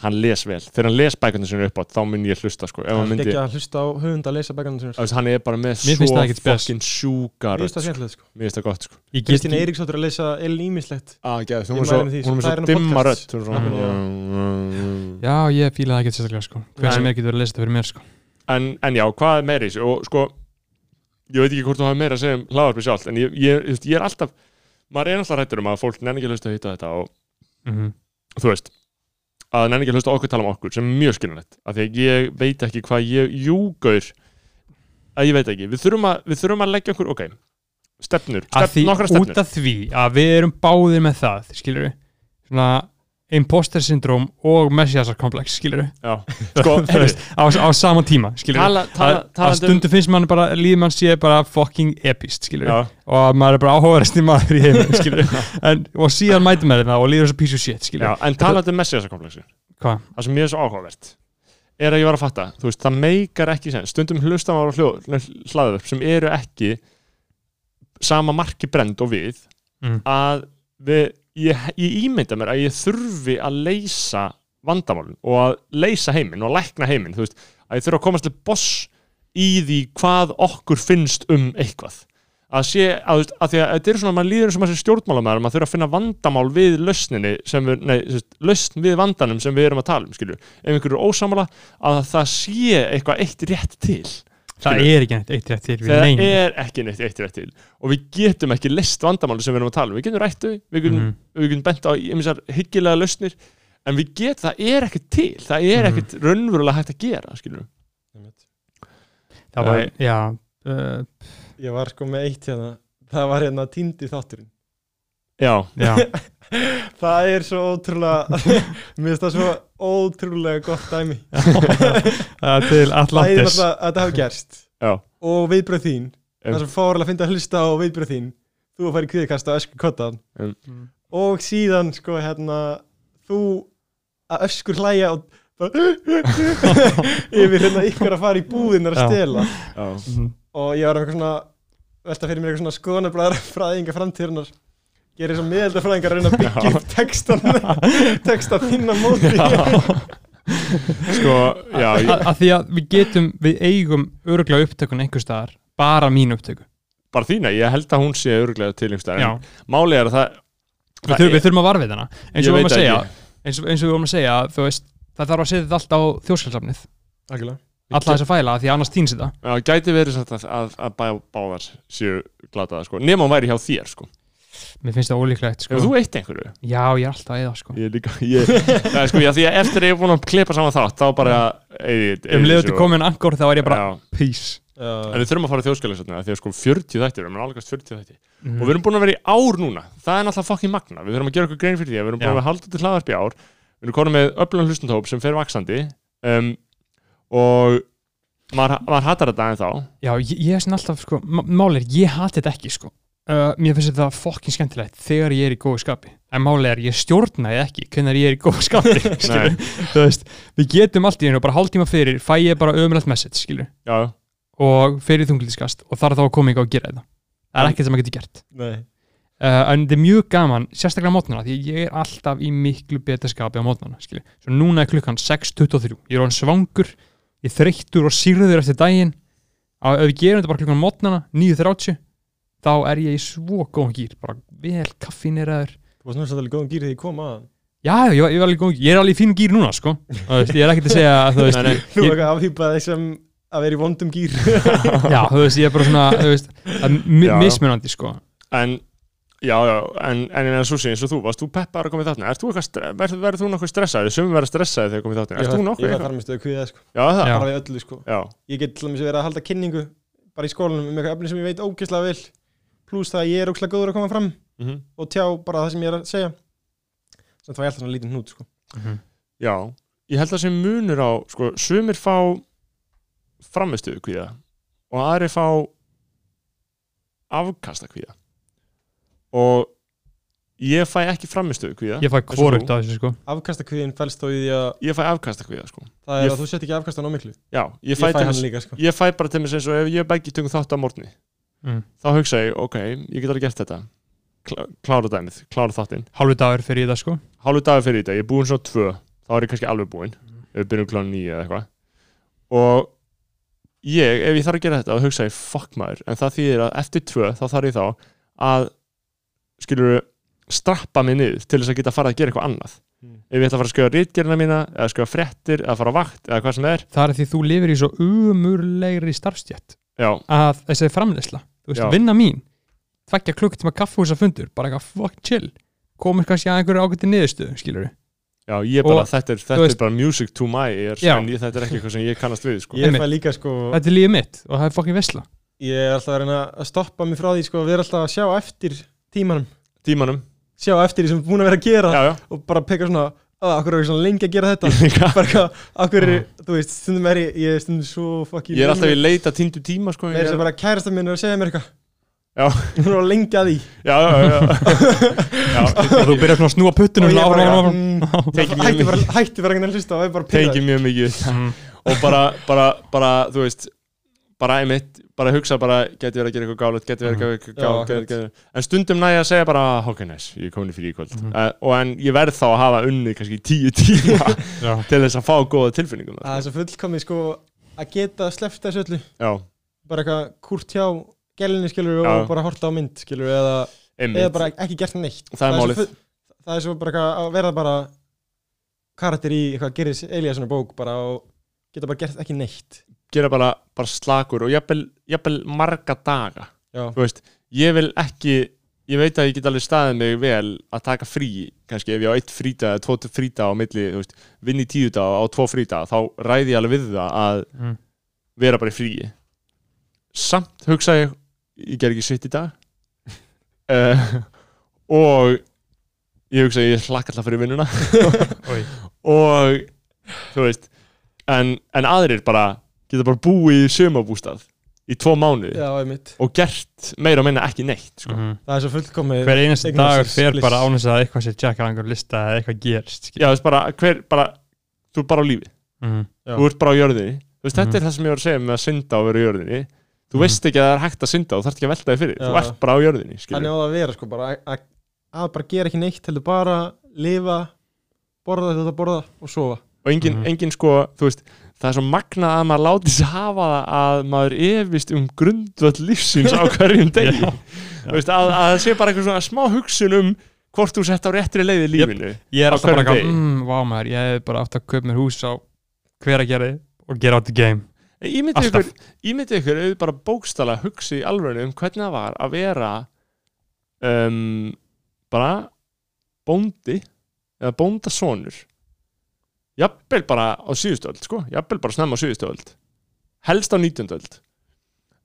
hann les vel, þegar hann les bækurnar sinni upp átt þá mun ég hlusta sko, ef Það hann er myndi ekki að hlusta á höfund að lesa bækarnar sinni veist, hann er bara með Mér svo fucking sjúkar Mér finnst það skemmtilegt sko. mér finnst það gott sko. Ekki Eiríksdóttir að lesa Elin Ímislegt. Ah, geð, hún er með svo nú dimma er Já. ég fíla það ekki sérstaklega, sko. Hver sem er getur verið að lesa þetta fyrir mér, sko. En, en já, hvað er meira í þessu? Og sko, ég veit ekki hvort þú hafa meira að segja um hlaðarpi sjálf, en ég, ég, ég, ég er alltaf maður er alltaf rættur um að fólk nenni ekki að hlusta að hitta þetta og mm þú veist að nenni ekki að hlusta okkur tala um okkur sem er mjög skilinlegt, af því að ég veit ekki hvað ég júgaur að ég veit ekki, við þurfum að, við þurfum að leggja okkur, ok stefnur, stefn, nokkra stefnur. út af því að við erum báðir með það skilur við svona imposter syndrom og messiasar komplex, skilur já, sko, á, á sama tíma, skilur tala, tala, að, um stundu finnst mann bara líð mann sé bara fucking epist, skilur já, og að maður er bara áhugaðursti maður í heiminn, skilur en, og síðan mæti með þetta og líður þessu of shit, já, skilur en talandi um messiasakomplexin hvað? það sem ég er svo áhugavert er að ég var að fatta, þú veist, það meikar ekki sen stundum hlustan var á hlaðu upp sem eru ekki sama marki brend og við Mm. að við, ég, ég ímynda mér að ég þurfi að leysa vandamálin og að leysa heiminn og að lækna heiminn, þú veist, að ég þurfi að komast til boss í því hvað okkur finnst um eitthvað. Að sé, að, veist, að því að þetta er svona að maður líður sem að stjórnmálamæður, maður þurfi að finna vandamál við lausninni sem við, nei, veist, lausn við vandanum sem við erum að tala um, skilju ef einhverju er ósamála, að það sé eitthvað eitt rétt til það er ekki neitt eitt rétt til við það er ekki neitt eitt rétt til. Og við getum ekki list vandamáli sem við erum að tala um. Við getum rættu, við getum, við getum bent á einmisar hyggilega lausnir. En við getum, það er ekki til. Það er Mhm. ekkert raunverulega hægt að gera skilur það var, Nei. já uh, Ég var sko með eitt hérna. Það var hérna týndi þátturinn já, já, Það er svo ótrúlega Mér finnst það svo ótrúlega gott dæmi. Það til er náttúrulega að þetta hafi gerst. Já, Og viðbröð þín Um. Það sem fárlega að finna að hlusta á viðbröð þín Þú að fara í kviðkast á ösku kottan Um. Og síðan sko hérna Þú að öskur hlæja og yfir hérna ykkur að fara í búðinar að stela. Já, Mhm. og ég var eitthvað svona velta fyrir mér eitthvað svona skoðanablaðar fræðinga framtíðurnar gerir svo miðaldafræðingar að reyna að byggja upp textan texta á móti. Sko, já að að því að við getum við eigum öruglega upptökun einhver staðar bara mín upptöku. Bara þína, ég held að hún sé öruglega til einhverstaðar, já, en máli er að það, við, það þurfum, við þurfum að varfið hana. Eins og við vorum að það segja eins og, eins og við vorum að segja veist, það þarf að setja þetta allt á þjóðskjálfsafnið Algjörlega. alla þessa fæla því annars týns þetta. Já, gæti verið að, að, að bá, báðar séu glataða, sko, nema hún væri hjá þér, sko. Mér finnst það ólíklegt sko. Þú eitt einhverju? já, ég er alltaf eða sko. Ég er líka, ég, er sko, já, því að eftir að ég er búin að klippa saman þátt, þá bara, eigi, um liður til komin angor þá er ég bara Já, peace en við þurfum að fara í þjóðskjálegsatna, því að sko 40 þættir, við erum alveg 40 þættir. mm. Og við erum búin að vera í ár núna, það er náttúrulega fokkin magna, við þurfum að gera okkur grein fyrir því að við erum búin að halda til hlaðarpi ár, við erum konum með öflun hlustundhóp sem fer vaksandi um, og maður, maður hattar þetta en þá, já, ég, ég er svona alltaf sko, máli er, ég hati þetta ekki sko. Uh, mér finnst þetta fokkin skemmtilegt þegar ég er í góðu skapi. En máli er, ég stjórna ég ekki hvernig ég er í góðu skapi veist, við getum allt í einu bara hálftíma fyrir, fæ ég bara ömulegt message og fyrir þunglítiskast og þarf þá að koma ykkur að gera þetta. Það er ekkert sem maður getur gert. Uh, en þetta er mjög gaman, sérstaklega á mótnana því ég er alltaf í miklu betra skapi á mótnana svo núna er klukkan 6.23 ég er orðin svangur, ég þreyttur og sýrður eftir daginn. Ef við gerum þetta bara klukkan á mótnana 9.30 þá er ég í svo góðan gýr bara vel kaffineraður Þú varst náttúrulega alveg góðum gýr þegar ég kom að. Já, ég, ég, er alveg góðan gýr. ég er alveg í fínum gýr núna sko. Veist, ég er ekkert að segja að þú veist, Nei, nei. Þú ég, var eitthvað afhýpað þessum að vera í vondum gýr já, þú veist, ég er bara svona þú veist, það er mismunandi sko. en já, já, en, en en svo sé eins og þú, varst þú peppar að koma í þáttina, verður þú nokkuð stressaði, sumum verður stressaði þegar komið í þáttina, ert þú nokkuð Ég var þar með stöðu kviða sko. Já, það, Já. Bara við öllu sko. Já, Ég get til dæmis verið að halda kynningu bara í skólanum um eitthvað efni sem ég veit ógeðslega vel pluss það að ég er ógeðslega góður að koma fram mhm. og tjá bara það sem ég er að segja. Samt var ég alltaf svona lítinn hnút sko. Já, ég held að sem munur á, sko, sumir fá framistuðu kvíða og aðri fá afkasta kvíða og ég fæ ekki framistuðu kvíða. Ég fæ þú? af þessu sko. Afkastakviðin fælst þó í því að ég fæ afkasta kvíða, sko. Það er Ég- að þú sett ekki afkastan á miklu. Já, ég Ég fæ, fæ til hann þess- líka sko. ég fæ bara til mér eins og ef ég beggi tökum þátt á morgni mm. þá hugsa ég, ok, ég get alveg gert þetta. Klá, klára dæmið, klára þáttinn. Hálfu dagur fyrir í það sko. hálfu dagur fyrir í þetta, ég er búinn svona tvö þá er ég kannski alveg búinn. Ef við byrjum klára nýja eða eitthvað. Og ég, ef ég þarf að gera þetta þá hugsa ég, fuck maður, en það þýðir að eftir tvö þá þarf ég þá að skilur strappa mig niður til þess að geta farið að gera eitthvað annað. Mm. ef ég ætla að fara að skjóða rítgerina mína eða skjóða fréttir, eða fara á vakt eða hvað sem er, það er því þú lifir í svo umurlegri starfstjætt já, að þessi framleysla, þú veist, Já. vinna mín tveggja klukktíma kaffhúsa fundur bara eitthvað fuck chill komið kannski að einhverju ágætti niðurstöðu, skilur já, ég bara, Og, þetta er, þetta veist- er bara music to my ears, Já. en ég, þetta er ekki eitthvað sem ég kannast við, sko. Ég Einmitt. fæ líka sko þetta er lífið mitt og það er fucking vesla Ég er alltaf að reyna að stoppa mig frá því sko að vera alltaf að sjá eftir tímanum tímanum, sjá eftir því sem er búin að vera að gera já, já, og bara peka svona að okkur er svona lengi að gera þetta? Bara okkur er, þú veist, stundum er ég ég er stundum svo fucking Ég er alltaf í leita týndu tíma sko er ég- sem bara kærasta minn er að segja mér eitthvað. Já. Hún er að lengi að því. Já, já, já, já. og þú byrjar svona að snúa Og lára mm, hætti bara, að hlusta og er bara Tengi pyrraður. mjög mikið. Og bara, bara, bara, þú veist Bara einmitt, bara hugsa bara Geti verið að gera eitthvað gálut, geti verið að gera eitthvað Já, gálut akkurat. geti, geti. En stundum næja að segja bara Ok, næs, ég er komin í frí í kvöld Mhm. uh, Og en ég verð þá að hafa unnið kannski tíu tíma Já. Til þess að fá góða tilfinningum Það er svo fullkomið sko að geta sleppt þessu öllu Já, bara eitthvað kúrt hjá gælinni skilur Já. og bara horta á mynd skilur eða, eða bara ekki gert neitt Það er svo málið. full- það er svo bara eitthvað að verða bara karakter í eitthvað gerir Eliasson bók bara og geta bara gert ekki neitt Gera bara, bara slakur og jafnvel, marga daga. Veist, ég vil ekki ég veit að ég get alveg staðið mig vel að taka frí, kannski ef ég á eitt frídag eða tvo frídag á milli, vinn í tíu dag á tvo frídag, þá ræði ég alveg við það að Mm. vera bara í fríi. Samt hugsa ég ég ger ekki sitt í dag. Uh, og ég hugsa ég hlakka alltaf fyrir vinnuna. Og þú veist en, en aðrir bara geta bara búið í sömabústað í tvo mánuði já, einmitt og gert meira og minna ekki neitt sko. Mhm. það er svo fullkomið hver Ignorance dagur fer bara ánægst að eitthvað sé tjekkar einhver lista eða eitthvað gerst skilur. já, þú veist bara, hver, bara þú ert bara á lífi, Mhm. Já. þú ert bara á jörðinni þú veist, Mhm. þetta er það sem ég var að segja með að synda og vera í jörðinni þú Mhm. veist ekki að það er hægt að synda og þarf ekki að velta þig fyrir, Já. þú ert bara á jörðinni þannig skilur. á það að vera sko bara að, að, að bara gera ekki neitt heldur bara lifa borða þetta borða og sofa og engin, Mhm. engin sko, þú veist það er svo magnað að maður láti sig hafa það að maður efist um grundvöld lífsins á hverjum degi. Já. þú veist, að, að það sé bara eitthvað svona smá hugsun um hvort þú sett á réttri leið í lífinu ég er alltaf bara eitthvað mm, vá maður, ég hef bara átt að kaupa mér hús á hveragerði og gera out the game. Ímyndið Alltaf. ykkur, ímyndið ykkur auðvitað bara bókstala hugsi í alvörinu um hvernig það var að vera um, bara bóndi eða bóndasonur jafnvel bara á síðustöld sko, jafnvel bara snemma á síðustöld helst á nýtjöndöld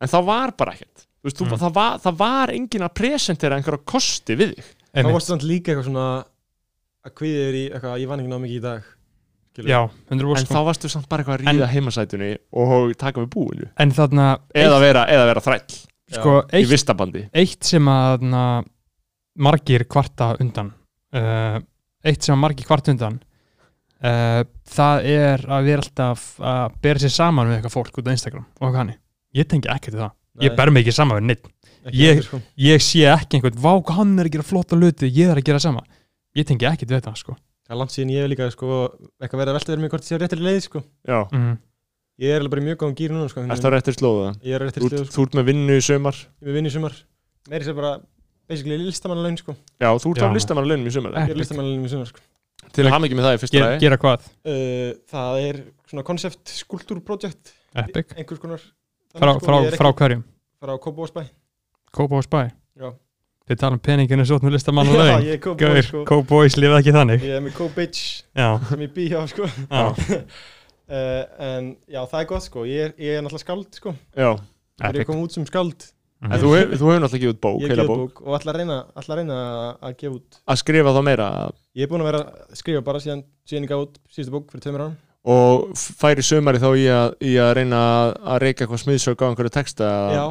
en það var bara ekkert. Þú veist, Mm. það, var, það var engin að presentera einhverja kosti við þig. Þá Einmitt. varstu samt líka eitthvað svona að kviðið er í eitthvað ég vann ekki ná mikið í dag já, 100% en sko. þá varstu samt bara eitthvað að ríða heimasætunni og taka við búinu. En þarna eða vera, eða vera þræll. Sko, í eitt, vistabandi. eitt sem að na, margir kvarta undan uh, eitt sem að margir kvarta undan uh, það er að vera alltaf að bera sér saman við eitthvað fólk út á Instagram og hann ég tengi ekki til það, ég Nei, ber mig ekki saman við neitt ég- sko. ég sé ekki einhvern, vá hvað hann er að gera flotta hluti ég er að gera sama, ég tengi ekki til þetta sko. það er langt síðan ég hef líka sko, eitthvað verið að velta verið mig hvort ég sé á réttri leið sko. já, mm. ég er alveg bara mjög góðum gýr núna sko. Ertu á réttir slóða? ég er ert- stöðu sko. þú ert með vinnu í sömar ég er vinn í sumar meiri sér bara basically listamannalaun sko. Já, þú ert á listamannalaunum í sömar ég er Epic. listamannalaun í sumar sko. Til að hafa ekki með það í fyrsta lagi. gera hvað, uh, það er svona concept skulptúrprojekt. Epic? Einhvers konar frá, frá, frá hverjum, frá Kópavósbæ Kópa og Spæ Já. þið tala um peninginu svo með listamann og Já, laun. ég er Kópavói Gaur, sko. Kópavóis lifið ekki þannig. Ég er með Kópitch já, sem ég bý hjá sko. já, uh, en já það er gott sko. Ég er, ég er náttúrulega skald sko. Já, ég er epic. komið út sem skald Mhm. en þú, hef, þú hefur náttúrulega gefið út bók, ég heila bók. bók og ætla að reyna, ætla að, reyna að gefa út. Að skrifa þá meira? Ég er búin að vera að skrifa bara síðan, síðan ég gaf út síðustu bók fyrir tveimur árum. Og færi sömari þá í að, í að reyna að- að reyka eitthvað smiðsök á einhverju texta? Já,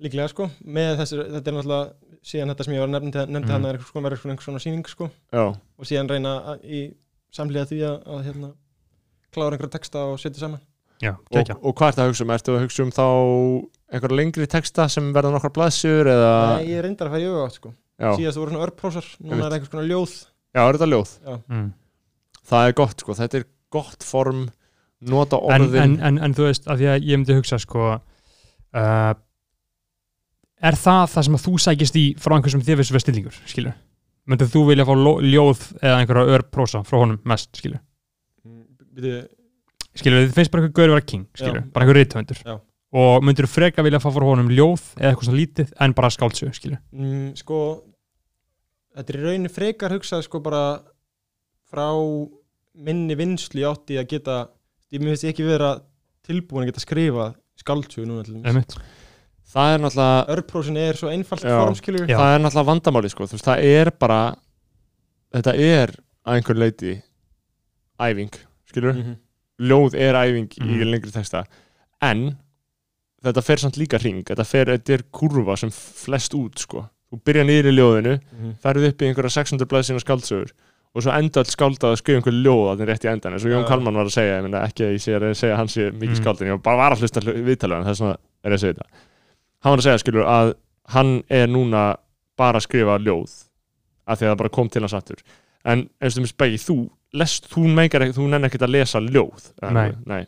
líklega sko. Með þessu, þetta er náttúrulega síðan þetta sem ég var nefndi, nefndi Mhm. hann er konar, verið svona einhvers svona sýning sko. Já, og síðan reyna að, í samlega því að, að hérna, klára einhverja texta og setja saman já, og, og hvað ertu að hugsa um? Ertu að hugsa um þá einhverja lengri texta sem verða nokkar blaðsjur eða Nei, ég reyndar að fara í auga átt sko. Síðast voru svona örprósar, núna er einhvers konar ljóð. Já, er þetta ljóð? mm. Það er gott sko, þetta er gott form. Nota en, orðin. en, en, en þú veist, að því að ég myndi hugsa sko uh, er það það sem að þú sækist í frá einhver sem þér vissu veist stillingur, skilur myndið þú vilja fá ljóð eða einhverja örprósa frá honum mest, skilur Byrju, skilur, þið finnst bara einhver gaur að vera king, skilur Já. bara einhver rithöfundur Já. og myndir þú freka vilja fá frá honum ljóð eða eitthvað svona lítið en bara skáldsög, skilur mm, sko þetta er í rauninni frekar hugsað sko bara frá minni vinslu í átti að geta ég ég ekki vera tilbúin að geta skrifa skaldsögu núna til dæmis. Einmitt. Það er náttúrulega örprósin er svo einfalt form skilur Já. það er náttúrulega vandamáli sko. þú veist, það er bara þetta er að einhver leiti æfing skilur, Mhm. Ljóð er æfing í Mhm. lengri texta en þetta fer samt líka hring þetta, fer, þetta er kurva sem flest út sko. þú byrja niður í ljóðinu Mhm. ferð upp í einhverja 600 blaðsina skáldsögur og svo enda all skáldað að skrifa einhver ljóð að það er rétt í endan eins og Jón. Kalman var að segja, ég meina ekki að ég að segja að hann sé mikið Mm. skáld en ég bara var að hlusta viðtalið það er svona er ég að segja þetta hann var að segja skilur að hann er núna bara að skrifa ljóð af því að það bara kom til hans aftur en eins og mér spegi, þú lest, þú meikar ekki, þú nenni ekkert að lesa ljóð Nei. Nei.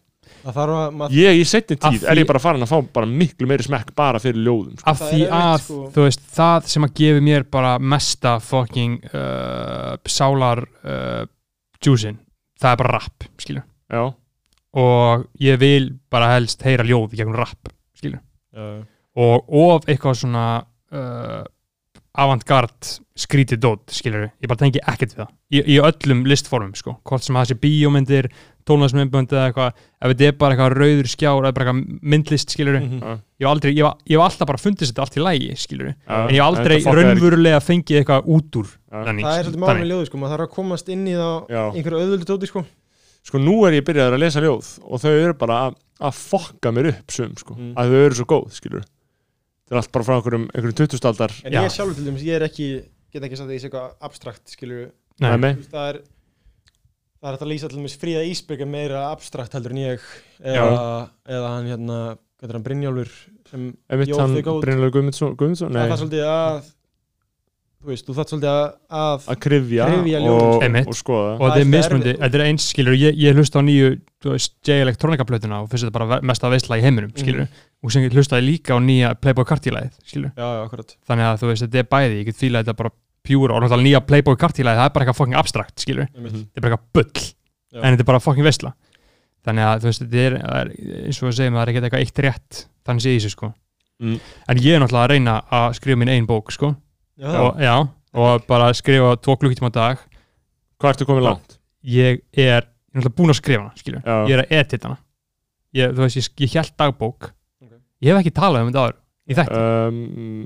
Að ég í setni tíð því- er ég bara farin að fá bara miklu meiri smekk bara fyrir ljóðum sko. af því að sko. þú veist, það sem að gefi mér bara mesta fucking uh, sálar uh, juicin, það er bara rap skilur, já, og ég vil bara helst heyra ljóð í gegnum rap, skilur Já, og of eitthvað svona uh, avantgard skrítið dót, skilur ég bara tengi ekkert við það, í, í öllum listformum sko, hvort sem það sé bíómyndir tónlæsmyndbönd eða eitthvað. Ef þetta er bara eitthvað rauður skjár eða bara eitthvað myndlist, skilur ég hef aldrei, ég hef, ég hef alltaf bara fundist þetta allt í lægi, skilur já en ég hef aldrei raunverulega fengið eitthvað út úr Já. þannig, Það er svolítið málum í ljóðu sko, maður þarf að komast inn í það einhverju auðvöldu tóti sko. Sko nú er ég byrjaður að lesa ljóð og þau eru bara að, að fokka mér upp sum sko, Mm. að þau eru svo góð skilur það er allt bara frá einhverjum, einhverjum 20 aldar. En ég sjálfur til dæmis, ég er ekki, get ekki sagt að ég sé eitthvað abstrakt skilur Nei. Það er það er hægt að lýsa til dæmis fríða Ísbyrg er meira abstrakt heldur en ég. Eða, eða hann hérna, hvað er hann, Brynjólfur sem einmitt Jó, hann þau góð. Brynjulega Guðmundsson, Guðmundsson? Það nei, er svolítið að þú veist, þú þarf svolítið að, að að krifja, Kryfja ljóðin, og, og skoða. Og Það þetta er mismundi, þetta er eins skilur ég, ég hlusta á nýju, þú veist, J-Electronica plötuna og finnst þetta bara ve- mesta veistla í heiminum skilur, og sem ég hlustaði líka á nýja Playboy Carti-læðið, skilur, já, já, þannig að þú veist, þetta er bæði ég get fílað þetta bara pjúra og náttúrulega nýja Playboy Carti-læðið, það er bara eitthvað fucking abstrakt, skilur einmitt. Mhm. þetta er bara eitthvað bull, Já. en þetta er bara fucking veistla þannig að þú veist, þetta er, er eins og við segjum, það ég og, já, og bara skrifa tvo klukkutíma á dag hvað ertu komið langt? ég er, ég er náttúrulega búinn að skrifa hana skilur. Já. ég er að edita hana ég, þú veist, ég, ég held dagbók Ok. ég hef ekki talað um þetta áður í þætti Um,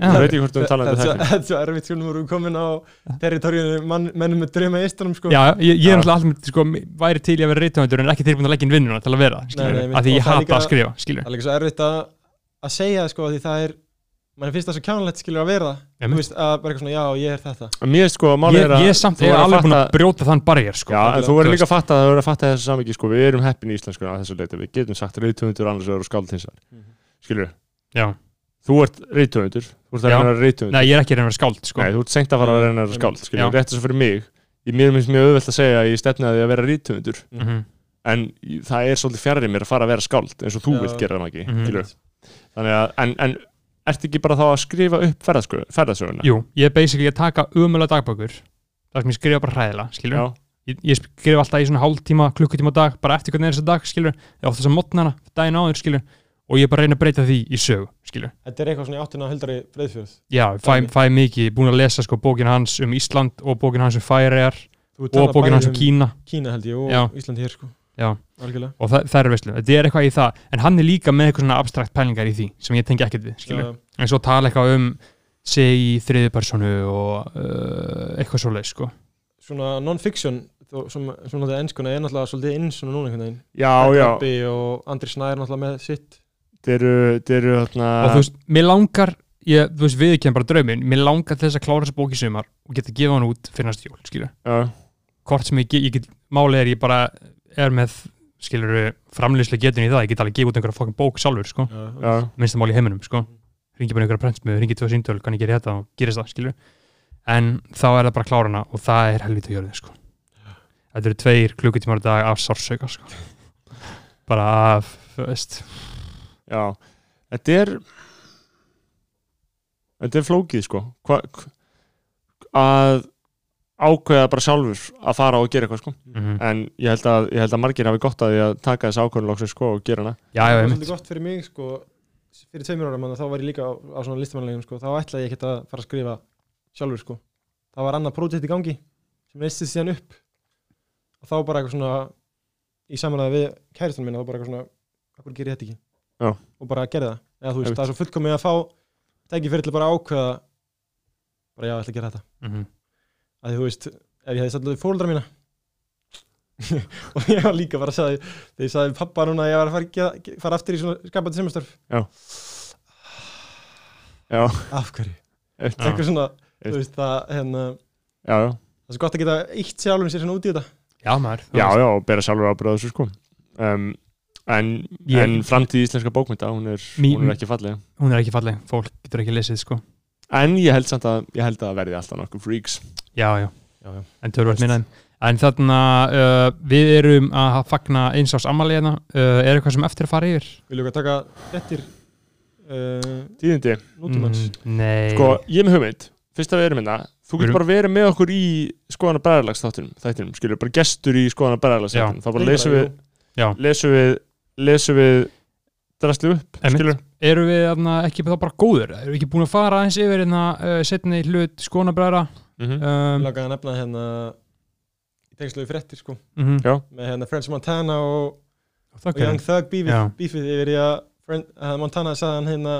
Já. ég veit ekki hvort við tala um Þetta þetta er svo- þetta er svo erfitt sko, nú erum við komin á territorið mann, mennum með drauma í istunum sko já, ég, ég er náttúrulega alltaf sko, væri til í að vera reytöfundur en ekki tilbúin að leggja inn vinnuna til að vera nei, af því ég það er hata að skrifa skilur. Það er svo það er mann finnst það svo kjánulegt skilur að vera það veist að bara eitthvað svona já ég er þetta En mér sko, málið ég, er að ég er samt ég er alveg búin að fatta- brjóta þann barriér sko. Já, en Þú verður líka að fatta það, þú verður að fatta þessu samviki sko, við erum heppin í íslensku að þessu leiti, við getum sagt reytöfundur annars og skáld hins vegar, Mhm. skilur Já. þú ert reytöfundur, þú ert að reyna vera reytöfundur nei, ég er ekki að reyna vera skáld sko. Nei, þú ert sengt að fara að reyna vera Já. skilur, rétt þess að fyrir mig ég mér finnst mjög auðvelt að segja að ég stefni að vera reytöfundur Mhm. en í- það er svolítið fjarrir mér að fara að vera skáld eins og þú Já. vilt gera það ekki, Mhm. skilur þannig að, en, en ertu ekki bara þá að skrifa upp ferðasöguna? jú, ég er basically að taka umöla dagbökur það sem ég skrifa bara hræðilega skilur Já, ég, ég skrifa alltaf í svona hálftíma, klukkutíma á dag bara eftir hvernig er þessi dag, skilur ég ofta þess að mótnana, daginn áður, skilur og ég bara reyna að breyta því í sögu, skilur þetta er eitthvað svona í áttina höldari breyðfjörð já, fæ, fæ mikið, búin að lesa sko bókin hans um Ísland og bókin hans um Færiðar og bókin hans um Kína. Kína held ég og Já. Ísland hér sko og það, það er veistlu, þetta er eitthvað í það. En hann er líka með eitthvað svona abstrakt pælingar í því sem ég tengi ekkert við, skilur Já, en svo tala eitthvað um sig í þriðu personu og uh, eitthvað svoleið, sko. Svona non-fiction þó- sem svona þetta ennskuna er náttúrulega svolítið inn svona núna einhvern veginn. Já, já. Rabbi og Andri Snær náttúrulega með sitt. Þeir eru, þeir eru þarna og þú veist, mér langar ég, þú veist, við ekki bara drauminn, mér langar til þess að klára þessa bók í sumar og geta að gefa hann út fyrir næstu jól, skilur já, hvort sem ég, ég get, máli er ég bara er með, skilur framlýslega getun í það, ég get alveg gefa út einhverja fokkin bók sjálfur, sko, já, minnst það máli í heiminum, sko. Ringi bara einhverja prentsmiðu, ringi tvö síntöl kann ég gera þetta og gerist það, skilur en þá er það bara klárana og það er helvita hjörðið, sko. Þetta eru tveir klukkutímar á dag af sársauka, sko. Bara af, veist. Já. Þetta er Þetta er flókið sko. Hva- að ákveða bara sjálfur að fara og gera eitthvað sko. Mm en ég held að, ég held að margir hafi gott að því að taka þessi ákveðunlóksins sko og gera hana. Já, já, það var einmitt. svolítið gott fyrir mig sko fyrir tveimur ára mann þá var ég líka á, á svona listamannlegum sko. Þá ætlaði ég ekki að fara að skrifa sjálfur sko. Það var annað prójekt í gangi sem leistist síðan upp. Og þá bara eitthvað svona í samanlega við kæristunum minna þá bara eitthvað svona okkur ger ég þetta ekki? Já. og bara gerði það. Eða þú veist það er svo fullkomið að fá tæki fyrir til bara að ákveða bara já, ég ætla að gera þetta. Mm að þú veist, ef ég hefði satt fóldra mína. Og ég var líka bara að segja þegar ég sagði pappa núna að ég var að fara, gera, fara aftur í svona skapandi semestörf já, af hverju, eitt, Já. eitthvað svona þú veist það, hérna, já, já, það er svo gott að geta eitt sjálfum sér svona út í þetta. Já, maður þú já, veist. já, og bera sjálfur ábyrða þessu sko. Um, en, Ég- en framtíð íslenska bókmynda, hún er, Mí- hún er ekki falleg. Hún er ekki falleg, fólk getur ekki lesið sko en ég held samt að, ég held að það verði alltaf nokkuð freaks. Já, já, já, já. en tölvöld minna þeim En þarna, uh, við erum að fagna eins ás ammali hérna. Uh, Er eitthvað sem eftir að fara yfir? viljum við að taka frettir uh, tíðindi, nútímans? Mm, nei. Sko, ég er með hugmynd. Fyrst að við erum hérna, þú getur bara verið með okkur í skoðana bræðarlags þáttunum, skilur, bara gestur í skoðana bræðarlags Já. þáttunum, þá bara lesum við Já. lesum við lesum við drastlu upp, skilur Erum við þarna, ekki þá bara góður? Erum við ekki búin að fara aðeins yfir hérna uh, setni hlut skonabræðra? mm -hmm. Um, lagaði að nefna hérna í tengslu við frettir sko mm Já. með hérna French Montana og, og. Young Thug bífið, bífið yfir í að að Montana sagði hann hérna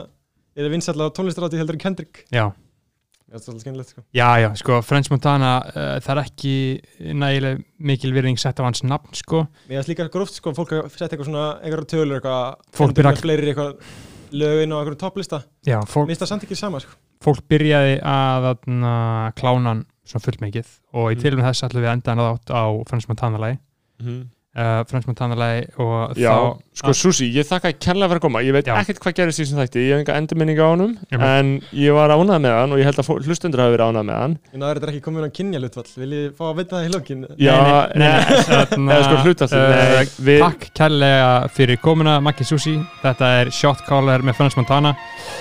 er það vinsall á tónlistaráti heldur en Kendrick Já, það er svolítið skemmilegt sko já, já, sko, French Montana uh, það er ekki nægileg mikil virðing sett á hans nafn, sko mér finnst líka gróft sko fólk að setja eitthvað svona einhverja tölur eitthvað Fólk byrja- með fleiri eitthvað lögin og einhverjum topplista. Já, fólk, mér finnst það samt ekki sama sko. fólk byrjaði að þarna, klána hann svona fullmikið og í Mm. tilum þess ætlum við að enda hann á French Montana lagi uh, lagi og Já, þá sko Susi, ég þakka kærlega fyrir að koma. Ég veit Já. ekkert hvað gerist í þessum þætti, ég hef enga endurminninga á honum Einmitt. en ég var ánað með hann og ég held að hlustendur hafi verið ánað með hann. En það er þetta ekki komið á kynja hlutvall vil ég fá að vita það í lokin? Já, nei, nei, nei, þarna, eða sko uh, Takk kærlega fyrir komuna Maggi Susi. Þetta er Shot Caller með French Montana